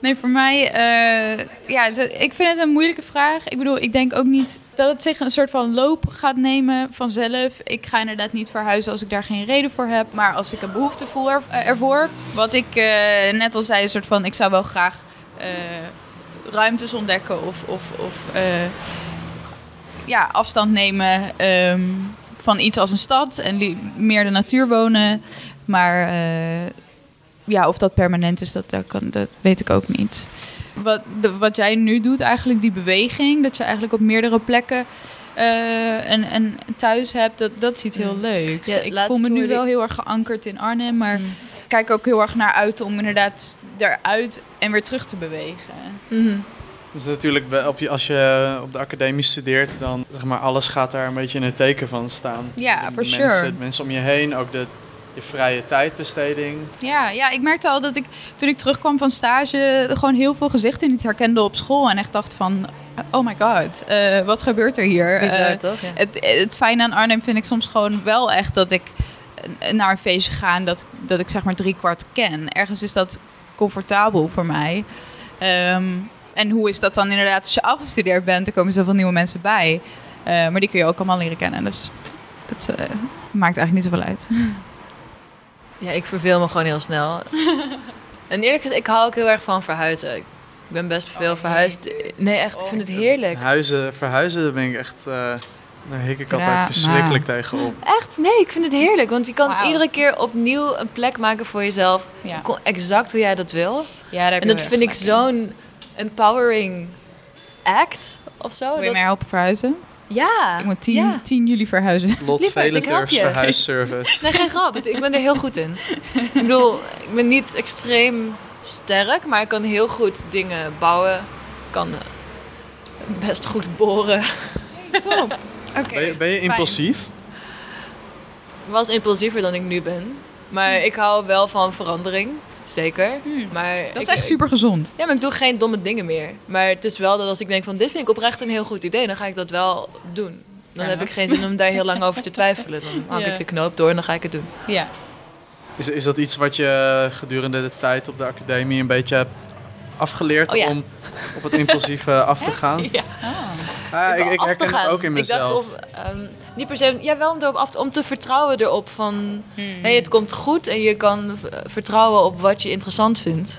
Nee, voor mij, eh, ja, ik vind het een moeilijke vraag. Ik bedoel, ik denk ook niet dat het zich een soort van loop gaat nemen vanzelf. Ik ga inderdaad niet verhuizen als ik daar geen reden voor heb. Maar als ik een behoefte voel er- ervoor. Wat ik eh, net al zei, een soort van, ik zou wel graag eh, ruimtes ontdekken of, of, of ja, afstand nemen ehm, van iets als een stad en meer de natuur wonen. Maar ja, of dat permanent is, dat, dat, kan, dat weet ik ook niet. Wat, de, wat jij nu doet, eigenlijk die beweging, dat je eigenlijk op meerdere plekken eh, een, een thuis hebt, dat, dat is iets heel leuks.
Ja,
ik voel me nu wel
ik-
heel erg geankerd in Arnhem, maar
Mm.
ik kijk ook heel erg naar uit om inderdaad eruit en weer terug te bewegen.
Mhm.
Dus natuurlijk, op je, als je op de academie studeert, dan zeg maar alles gaat daar een beetje in het teken van staan.
Ja,
mensen,
sure.
mensen om je heen, ook de, je vrije tijdbesteding.
Ja, ja, ik merkte al dat ik toen ik terugkwam van stage gewoon heel veel gezichten niet herkende op school. En echt dacht van, oh my god, eh, wat gebeurt er hier?
Bizar,
Eh,
toch? Ja.
het, het fijne aan Arnhem vind ik soms gewoon wel echt dat ik naar een feestje ga en dat, dat ik zeg maar drie kwart ken. Ergens is dat comfortabel voor mij. Ehm, en hoe is dat dan inderdaad als je afgestudeerd bent? Er komen zoveel nieuwe mensen bij. Eh, maar die kun je ook allemaal leren kennen. Dus dat eh, maakt eigenlijk niet zoveel uit.
Ja, ik verveel me gewoon heel snel. en eerlijk gezegd, ik hou ook heel erg van verhuizen. Ik ben best veel verhuisd. Nee, echt, ik vind het heerlijk.
Huizen, verhuizen, daar ben ik echt, eh, daar hik ik altijd
Drama.
verschrikkelijk tegen op.
Echt? Nee, ik vind het heerlijk. Want je kan iedere keer opnieuw een plek maken voor jezelf.
Ja,
Exact hoe jij dat wil.
ja daar heb
En dat vind ik zo'n empowering act of zo.
Wil je
Dat-
mij helpen verhuizen?
Ja.
Ik moet 10,
ja.
10 juli verhuizen.
Lot
je.
verhuisservice.
Nee, geen grap. Ik ben er heel goed in. Ik bedoel, ik ben niet extreem sterk, maar ik kan heel goed dingen bouwen. Ik kan eh, best goed boren.
Top. Oké.
Ben je, ben je impulsief?
Ik was impulsiever dan ik nu ben. Maar ik hou wel van verandering. Zeker.
Hmm.
Maar
Dat is
ik-
echt super gezond.
Ja, maar ik doe geen domme dingen meer. Maar het is wel dat als ik denk van dit vind ik oprecht een heel goed idee, dan ga ik dat wel doen. Dan
Fair
heb ik geen zin om daar heel lang over te twijfelen. Dan hak
Ja.
ik de knoop door en dan ga ik het doen.
Ja.
Is, is dat iets wat je gedurende de tijd op de academie een beetje hebt afgeleerd
Oh ja.
om op het impulsieve af te gaan?
Ja.
Ah, ik, ik herken het ook in
Ik dacht
mezelf.
of, ehm, niet per se, ja wel om erop af te, om te vertrouwen erop van,
Hmm.
hey, het komt goed en je kan v- vertrouwen op wat je interessant vindt.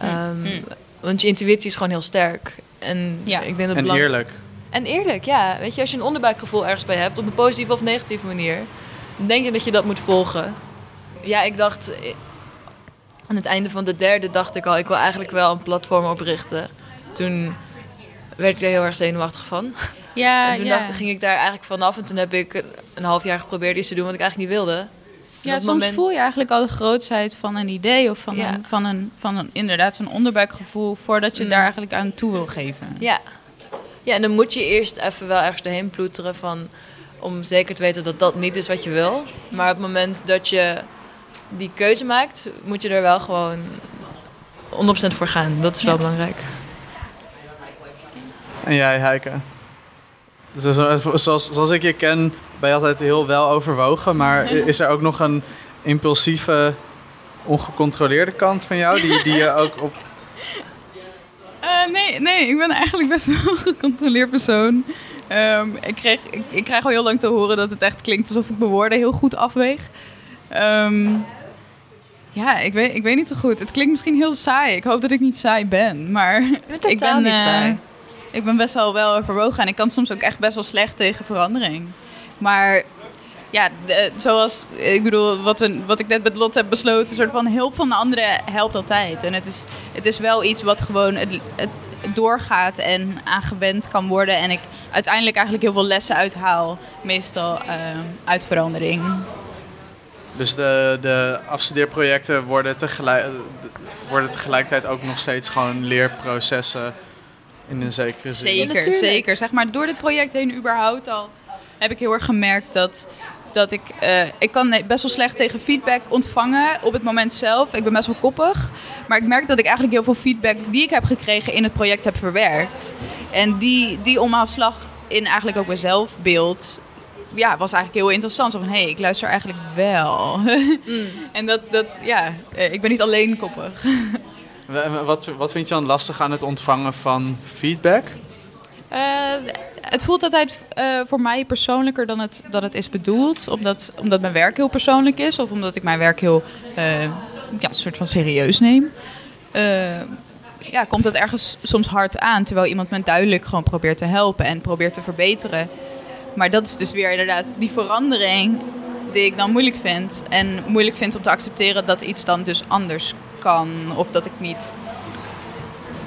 Ehm,
Hmm.
Want je intuïtie is gewoon heel sterk. En
Ja.
ik denk dat
En
belang-
eerlijk.
En eerlijk, ja. Weet je, als je een onderbuikgevoel ergens bij hebt, op een positieve of negatieve manier, dan denk je dat je dat moet volgen. Ja, ik dacht, eh, aan het einde van de derde dacht ik al, ik wil eigenlijk wel een platform oprichten. Toen werd ik er heel erg zenuwachtig van.
Ja,
en toen
ja.
dacht, ging ik daar eigenlijk vanaf en toen heb ik een half jaar geprobeerd iets te doen wat ik eigenlijk niet wilde. En
ja, soms
moment-
voel je eigenlijk al de grootsheid van een idee of van,
Ja.
een, van, een, van een, inderdaad zo'n onderbuikgevoel voordat je
Mm.
daar eigenlijk aan toe wil geven.
Ja. ja, en dan moet je eerst even wel ergens doorheen ploeteren van, om zeker te weten dat dat niet is wat je wil. Maar op het moment dat je die keuze maakt, moet je er wel gewoon 100% voor gaan. Dat is wel
Ja.
belangrijk.
En jij, Heike? Dus zo- zoals, zoals ik je ken, ben je altijd heel wel overwogen. Maar is er ook nog een impulsieve, ongecontroleerde kant van jou? Die, die je ook op...
Eh, nee, nee, ik ben eigenlijk best wel een gecontroleerd persoon. Ehm, ik, kreeg, ik, ik krijg al heel lang te horen dat het echt klinkt alsof ik mijn woorden heel goed afweeg. Ehm, ja, ik weet, ik weet niet zo goed. Het klinkt misschien heel saai. Ik hoop dat ik niet saai ben. Maar ik ben,
niet
eh,
saai.
Ik ben best wel wel overwogen. En ik kan soms ook echt best wel slecht tegen verandering. Maar ja, zoals ik bedoel, wat, wat ik net met Lot heb besloten, een soort van hulp van de anderen helpt altijd. En het is, het is wel iets wat gewoon het, doorgaat en aangewend kan worden. En ik uiteindelijk eigenlijk heel veel lessen uithaal, meestal eh, uit verandering.
Dus de, de afstudeerprojecten worden, tegelijk, worden tegelijkertijd ook nog steeds gewoon leerprocessen in een zekere zin.
Zeker, zeker. Zeg maar, door dit project heen überhaupt al heb ik heel erg gemerkt dat, dat ik... eh, ik kan best wel slecht tegen feedback ontvangen op het moment zelf. Ik ben best wel koppig. Maar ik merk dat ik eigenlijk heel veel feedback die ik heb gekregen in het project heb verwerkt. En die, die omhaalslag in eigenlijk ook mijn zelfbeeld... Ja, was eigenlijk heel interessant. Zo van, hé, hey, ik luister eigenlijk wel.
Mm.
en dat, dat, ja, eh, ik ben niet alleen koppig.
Wat, wat vind je dan lastig aan het ontvangen van feedback?
Eh, het voelt altijd eh, voor mij persoonlijker dan het, dat het is bedoeld. Omdat, omdat mijn werk heel persoonlijk is. Of omdat ik mijn werk heel eh, ja, soort van serieus neem. Ja, komt het ergens soms hard aan. Terwijl iemand me duidelijk gewoon probeert te helpen en probeert te verbeteren. Maar dat is dus weer inderdaad die verandering die ik dan moeilijk vind. En moeilijk vind om te accepteren dat iets dan dus anders kan. Of dat ik niet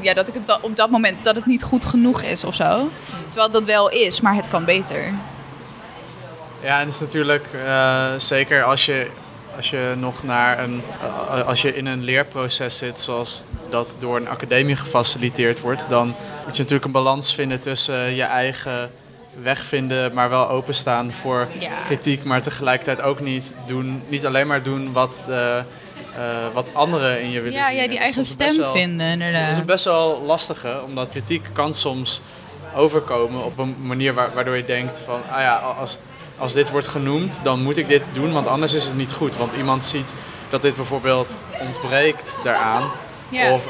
ja, dat ik het op dat moment dat het niet goed genoeg is of zo. Terwijl dat wel is, maar het kan beter.
Ja, en het is natuurlijk eh, zeker als je, als je nog naar een, eh, als je in een leerproces zit zoals dat door een academie gefaciliteerd wordt, dan moet je natuurlijk een balans vinden tussen je eigen weg vinden, maar wel openstaan voor
Ja.
kritiek, maar tegelijkertijd ook niet doen, niet alleen maar doen wat, de, eh, wat anderen in je willen
Ja,
zien.
ja, die eigen stem
wel-
vinden,
Dat is
inderdaad.
een best wel lastige, omdat kritiek kan soms overkomen op een manier waar- waardoor je denkt van, ah ja, als, als dit wordt genoemd, dan moet ik dit doen, want anders is het niet goed. Want iemand ziet dat dit bijvoorbeeld ontbreekt daaraan.
Ja.
Of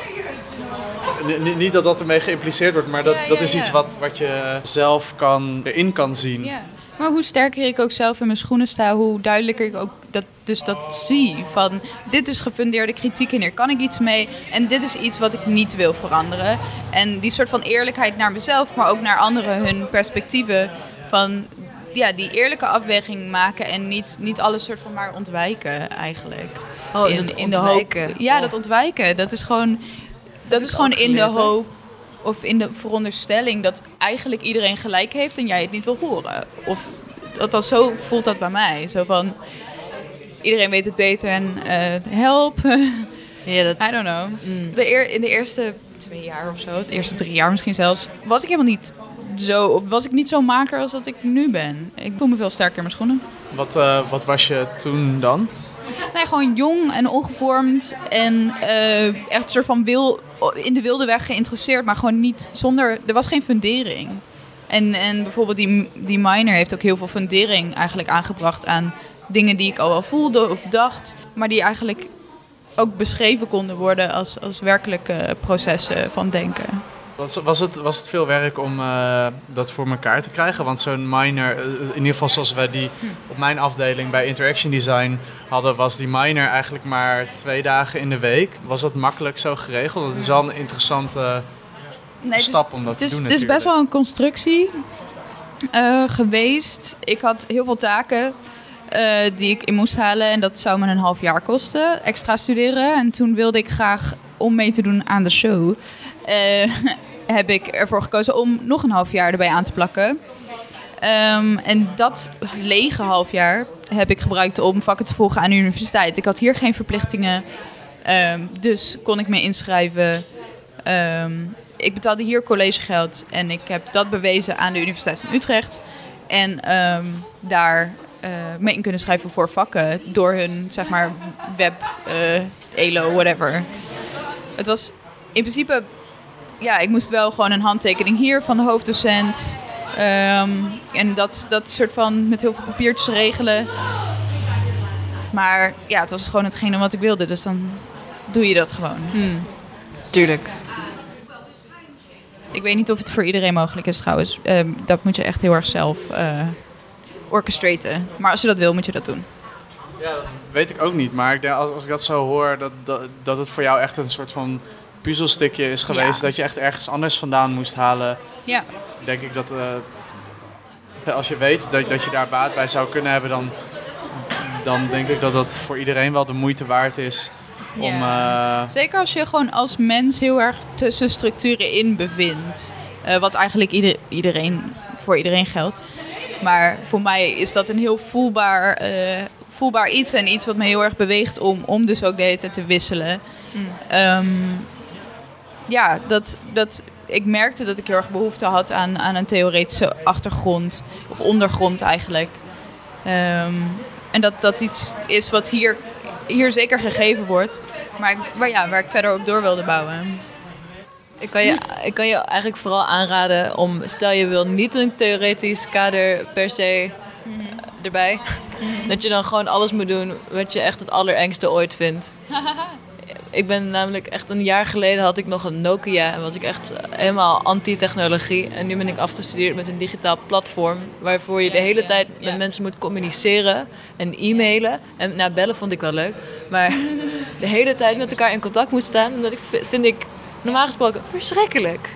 niet dat dat ermee geïmpliceerd wordt, maar dat,
Ja, ja,
dat is iets wat, wat je zelf kan, erin kan zien.
Ja. Maar hoe sterker ik ook zelf in mijn schoenen sta, hoe duidelijker ik ook dat, dus dat zie. Van dit is gefundeerde kritiek en hier kan ik iets mee. En dit is iets wat ik niet wil veranderen. En die soort van eerlijkheid naar mezelf, maar ook naar anderen, hun perspectieven. Van ja, die eerlijke afweging maken en niet, niet alles soort van maar ontwijken eigenlijk.
Oh, dat ontwijken.
ja,
Oh.
dat ontwijken. Dat is gewoon, dat is gewoon in de
geleerd,
hoop of in de veronderstelling dat eigenlijk iedereen gelijk heeft en jij het niet wil horen. Of althans, zo voelt dat bij mij. Zo van iedereen weet het beter en eh, help.
Ja, dat,
I don't know.
mm.
De eer, in de eerste twee jaar of zo, de eerste drie jaar misschien zelfs, was ik helemaal niet zo, was ik niet zo maker als dat ik nu ben. Ik voel me veel sterker in mijn schoenen.
Wat, eh, wat was je toen dan?
Nee, gewoon jong en ongevormd en eh, echt een soort van wil, in de wilde weg geïnteresseerd, maar gewoon niet zonder. Er was geen fundering. En, en bijvoorbeeld die, die minor heeft ook heel veel fundering eigenlijk aangebracht aan dingen die ik al wel voelde of dacht, maar die eigenlijk ook beschreven konden worden als, als werkelijke processen van denken.
Was, was, het, was het veel werk om eh, dat voor elkaar te krijgen? Want zo'n minor, eh, in ieder geval zoals wij die op mijn afdeling bij Interaction Design hadden, was die minor eigenlijk maar twee dagen in de week. Was dat makkelijk zo geregeld? Dat is wel een interessante
Nee, het is-
stap om dat
is,
te doen
het is best wel een constructie eh, geweest. Ik had heel veel taken eh, die ik in moest halen. En dat zou me een half jaar kosten, extra studeren. En toen wilde ik graag, om mee te doen aan de show... eh, heb ik ervoor gekozen om nog een half jaar erbij aan te plakken. Ehm, en dat lege half jaar heb ik gebruikt om vakken te volgen aan de universiteit. Ik had hier geen verplichtingen, ehm, dus kon ik me inschrijven. Ehm, ik betaalde hier collegegeld en ik heb dat bewezen aan de Universiteit van Utrecht. En daar eh, mee in kunnen schrijven voor vakken door hun, zeg maar, web, eh, ELO, whatever. Het was in principe, ja, ik moest wel gewoon een handtekening hier van de hoofddocent. Ehm, en dat, dat soort van met heel veel papiertjes regelen. Maar ja, het was gewoon hetgene wat ik wilde, dus dan doe je dat gewoon.
Mm. Tuurlijk.
Ik weet niet of het voor iedereen mogelijk is trouwens. Ehm, dat moet je echt heel erg zelf eh orchestraten. Maar als je dat wil, moet je dat doen.
Ja, dat weet ik ook niet. Maar ik denk, als, als ik dat zo hoor, dat, dat, dat het voor jou echt een soort van puzzelstukje is geweest.
Ja.
Dat je echt ergens anders vandaan moest halen.
Ja.
Denk ik dat eh, als je weet dat, dat je daar baat bij zou kunnen hebben, dan, dan denk ik dat dat voor iedereen wel de moeite waard is. Om,
Ja.
eh,
Zeker als je gewoon als mens heel erg tussen structuren in bevindt. Eh, wat eigenlijk ieder, iedereen, voor iedereen geldt. Maar voor mij is dat een heel voelbaar, eh, voelbaar iets. En iets wat me heel erg beweegt om, om dus ook de hele tijd te wisselen. Ehm, ja, dat, dat, ik merkte dat ik heel erg behoefte had aan, aan een theoretische achtergrond. Of ondergrond eigenlijk. Ehm, en dat dat iets is wat hier, hier zeker gegeven wordt. Maar, ik, maar ja, waar ik verder op door wilde bouwen.
Ik kan, je, ik kan je eigenlijk vooral aanraden om, stel je wil niet een theoretisch kader per se eh, erbij, dat je dan gewoon alles moet doen wat je echt het allerengste ooit vindt. ik ben namelijk echt een jaar geleden had ik nog een Nokia en was ik echt helemaal anti-technologie. En nu ben ik afgestudeerd met een digitaal platform waarvoor je de hele tijd met mensen moet communiceren en e-mailen. En nou, bellen vond ik wel leuk, maar de hele tijd met elkaar in contact moet staan, dat ik, vind ik normaal gesproken verschrikkelijk.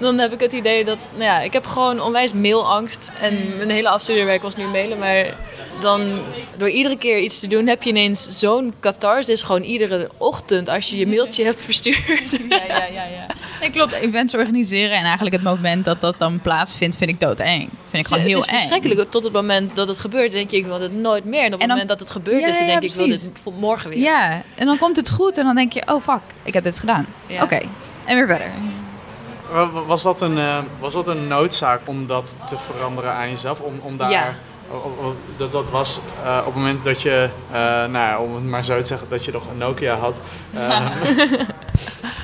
Dan heb ik het idee dat, nou ja, ik heb gewoon onwijs mailangst. En mijn hele afstudeerwerk was nu mailen. Maar dan, door iedere keer iets te doen, heb je ineens zo'n catharsis. Gewoon iedere ochtend als je je mailtje hebt verstuurd.
Ja, ja, ja, ja. Nee, klopt. Events organiseren en eigenlijk het moment dat dat dan plaatsvindt, vind ik doodeng. Vind ik gewoon heel
het is
eng.
verschrikkelijk. Tot het moment dat het gebeurt, denk je, ik wil dit nooit meer. En op het
En dan-
moment dat het gebeurd
Ja,
is, dan
ja,
denk ik, ik wil dit morgen weer.
Ja, en dan komt het goed en dan denk je, oh fuck, ik heb dit gedaan. Oké, en weer verder.
Wa- wa- Was dat, een, eh, was dat een noodzaak om dat te veranderen aan jezelf? Om, om daar,
Ja.
dat, dat was eh, op het moment dat je, eh, nou ja, om het maar zo te zeggen, dat je nog een Nokia had. Eh,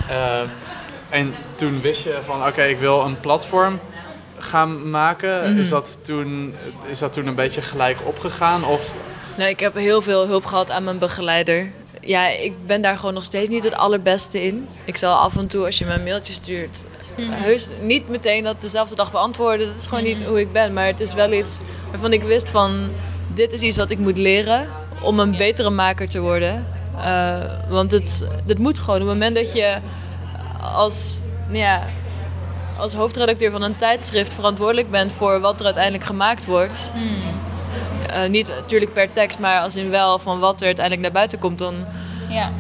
eh, en toen wist je van, oké, ik wil een platform gaan maken.
Mhm.
is, dat toen, is dat toen een beetje gelijk opgegaan? Of,
Nou, ik heb heel veel hulp gehad aan mijn begeleider. Ja, ik ben daar gewoon nog steeds niet het allerbeste in. Ik zal af en toe, als je me een mailtje stuurt, heus niet meteen dat dezelfde dag beantwoorden. Dat is gewoon niet hoe ik ben. Maar het is wel iets waarvan ik wist van, dit is iets wat ik moet leren om een betere maker te worden. Eh, want het, het moet gewoon. Op het moment dat je als, nou ja, als hoofdredacteur van een tijdschrift verantwoordelijk bent voor wat er uiteindelijk gemaakt wordt. Eh, niet natuurlijk per tekst, maar als in wel van wat er uiteindelijk naar buiten komt, dan,
Ja.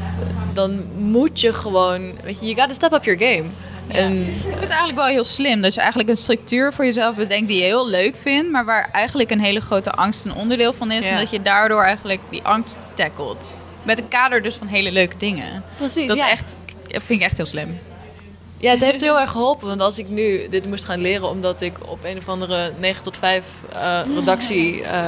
dan moet je gewoon, weet je, you gotta step up your game. En
Ik vind het eigenlijk wel heel slim dat je eigenlijk een structuur voor jezelf bedenkt die je heel leuk vindt, maar waar eigenlijk een hele grote angst een onderdeel van is. En dat je daardoor eigenlijk die angst tackelt. Met een kader dus van hele leuke dingen.
precies,
Dat is echt, vind ik echt heel slim.
Ja, het heeft heel erg geholpen. Want als ik nu dit moest gaan leren omdat ik op een of andere 9 tot 5 eh, redactie eh,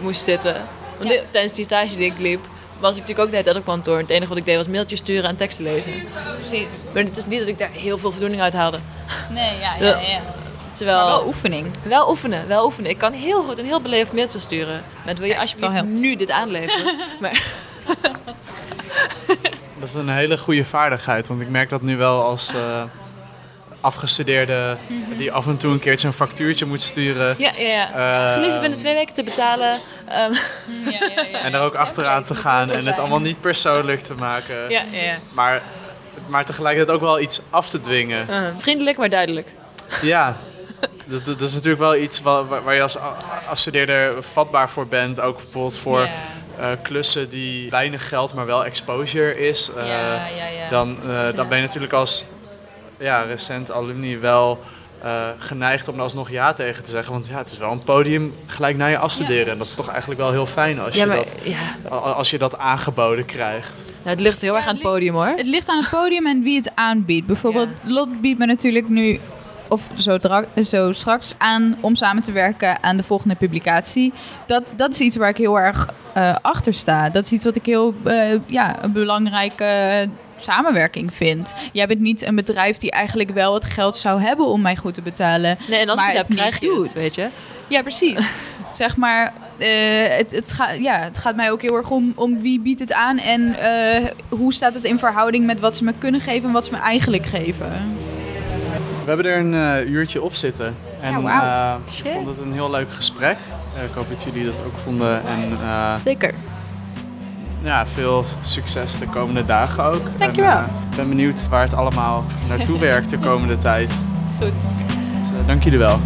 moest zitten. Want
Ja.
tijdens die stage die ik liep, was ik natuurlijk ook de hele tijd op kantoor. Het enige wat ik deed was mailtjes sturen en teksten lezen.
Precies.
Maar het is niet dat ik daar heel veel voldoening uit haalde.
Nee, ja,
ja,
ja.
Terwijl,
Maar wel oefening.
Wel oefenen, wel oefenen. Ik kan heel goed een heel beleefd mailtje sturen. Met wil je alsjeblieft nu dit aanleveren? maar
dat is een hele goede vaardigheid, want ik merk dat nu wel als eh, afgestudeerde die af en toe een keertje een factuurtje moet sturen.
ja, ja, ja.
Eh,
Geliefd binnen twee weken te betalen. Ehm,
Ja, ja, ja.
En er ook achteraan te gaan en het allemaal niet persoonlijk te maken.
ja, ja, ja.
Maar, maar tegelijkertijd ook wel iets af te dwingen.
Eh, vriendelijk, maar duidelijk.
Ja, dat, dat is natuurlijk wel iets waar, je als afstudeerder vatbaar voor bent. Ook bijvoorbeeld voor eh, klussen die weinig geld, maar wel exposure is. Eh,
ja, ja, ja.
Dan, eh, dan
Ja.
ben je natuurlijk als ja, recent alumni wel eh, geneigd om er alsnog ja tegen te zeggen. Want ja, het is wel een podium gelijk na je afstuderen. En dat is toch eigenlijk wel heel fijn als,
Ja,
je,
maar
dat,
ja.
als je dat aangeboden krijgt.
Nou, het ligt heel
Ja,
erg aan het podium hoor.
Het ligt aan het podium en wie het aanbiedt. Bijvoorbeeld, Lot biedt me natuurlijk nu, of zo, zo straks, aan om samen te werken aan de volgende publicatie. Dat, dat is iets waar ik heel erg eh, achter sta. Dat is iets wat ik heel, eh, ja, een belangrijke samenwerking vind. Jij bent niet een bedrijf die eigenlijk wel het geld zou hebben om mij goed te betalen.
Nee, en als
maar
je dat
het
hebt,
niet
krijg je
doet.
het, weet je.
Ja, precies. zeg maar, eh, het, het, gaat, ja, het gaat mij ook heel erg om, om wie biedt het aan en eh, hoe staat het in verhouding met wat ze me kunnen geven en wat ze me eigenlijk geven.
We hebben er een eh, uurtje op zitten. En
Ja,
eh, ik vond het een heel leuk gesprek. Ik hoop dat jullie dat ook vonden. En eh,
Zeker.
Ja, veel succes de komende dagen ook.
Dankjewel.
Eh, Ik ben benieuwd waar het allemaal naartoe werkt de komende tijd.
Goed.
Dus, eh, dank jullie wel.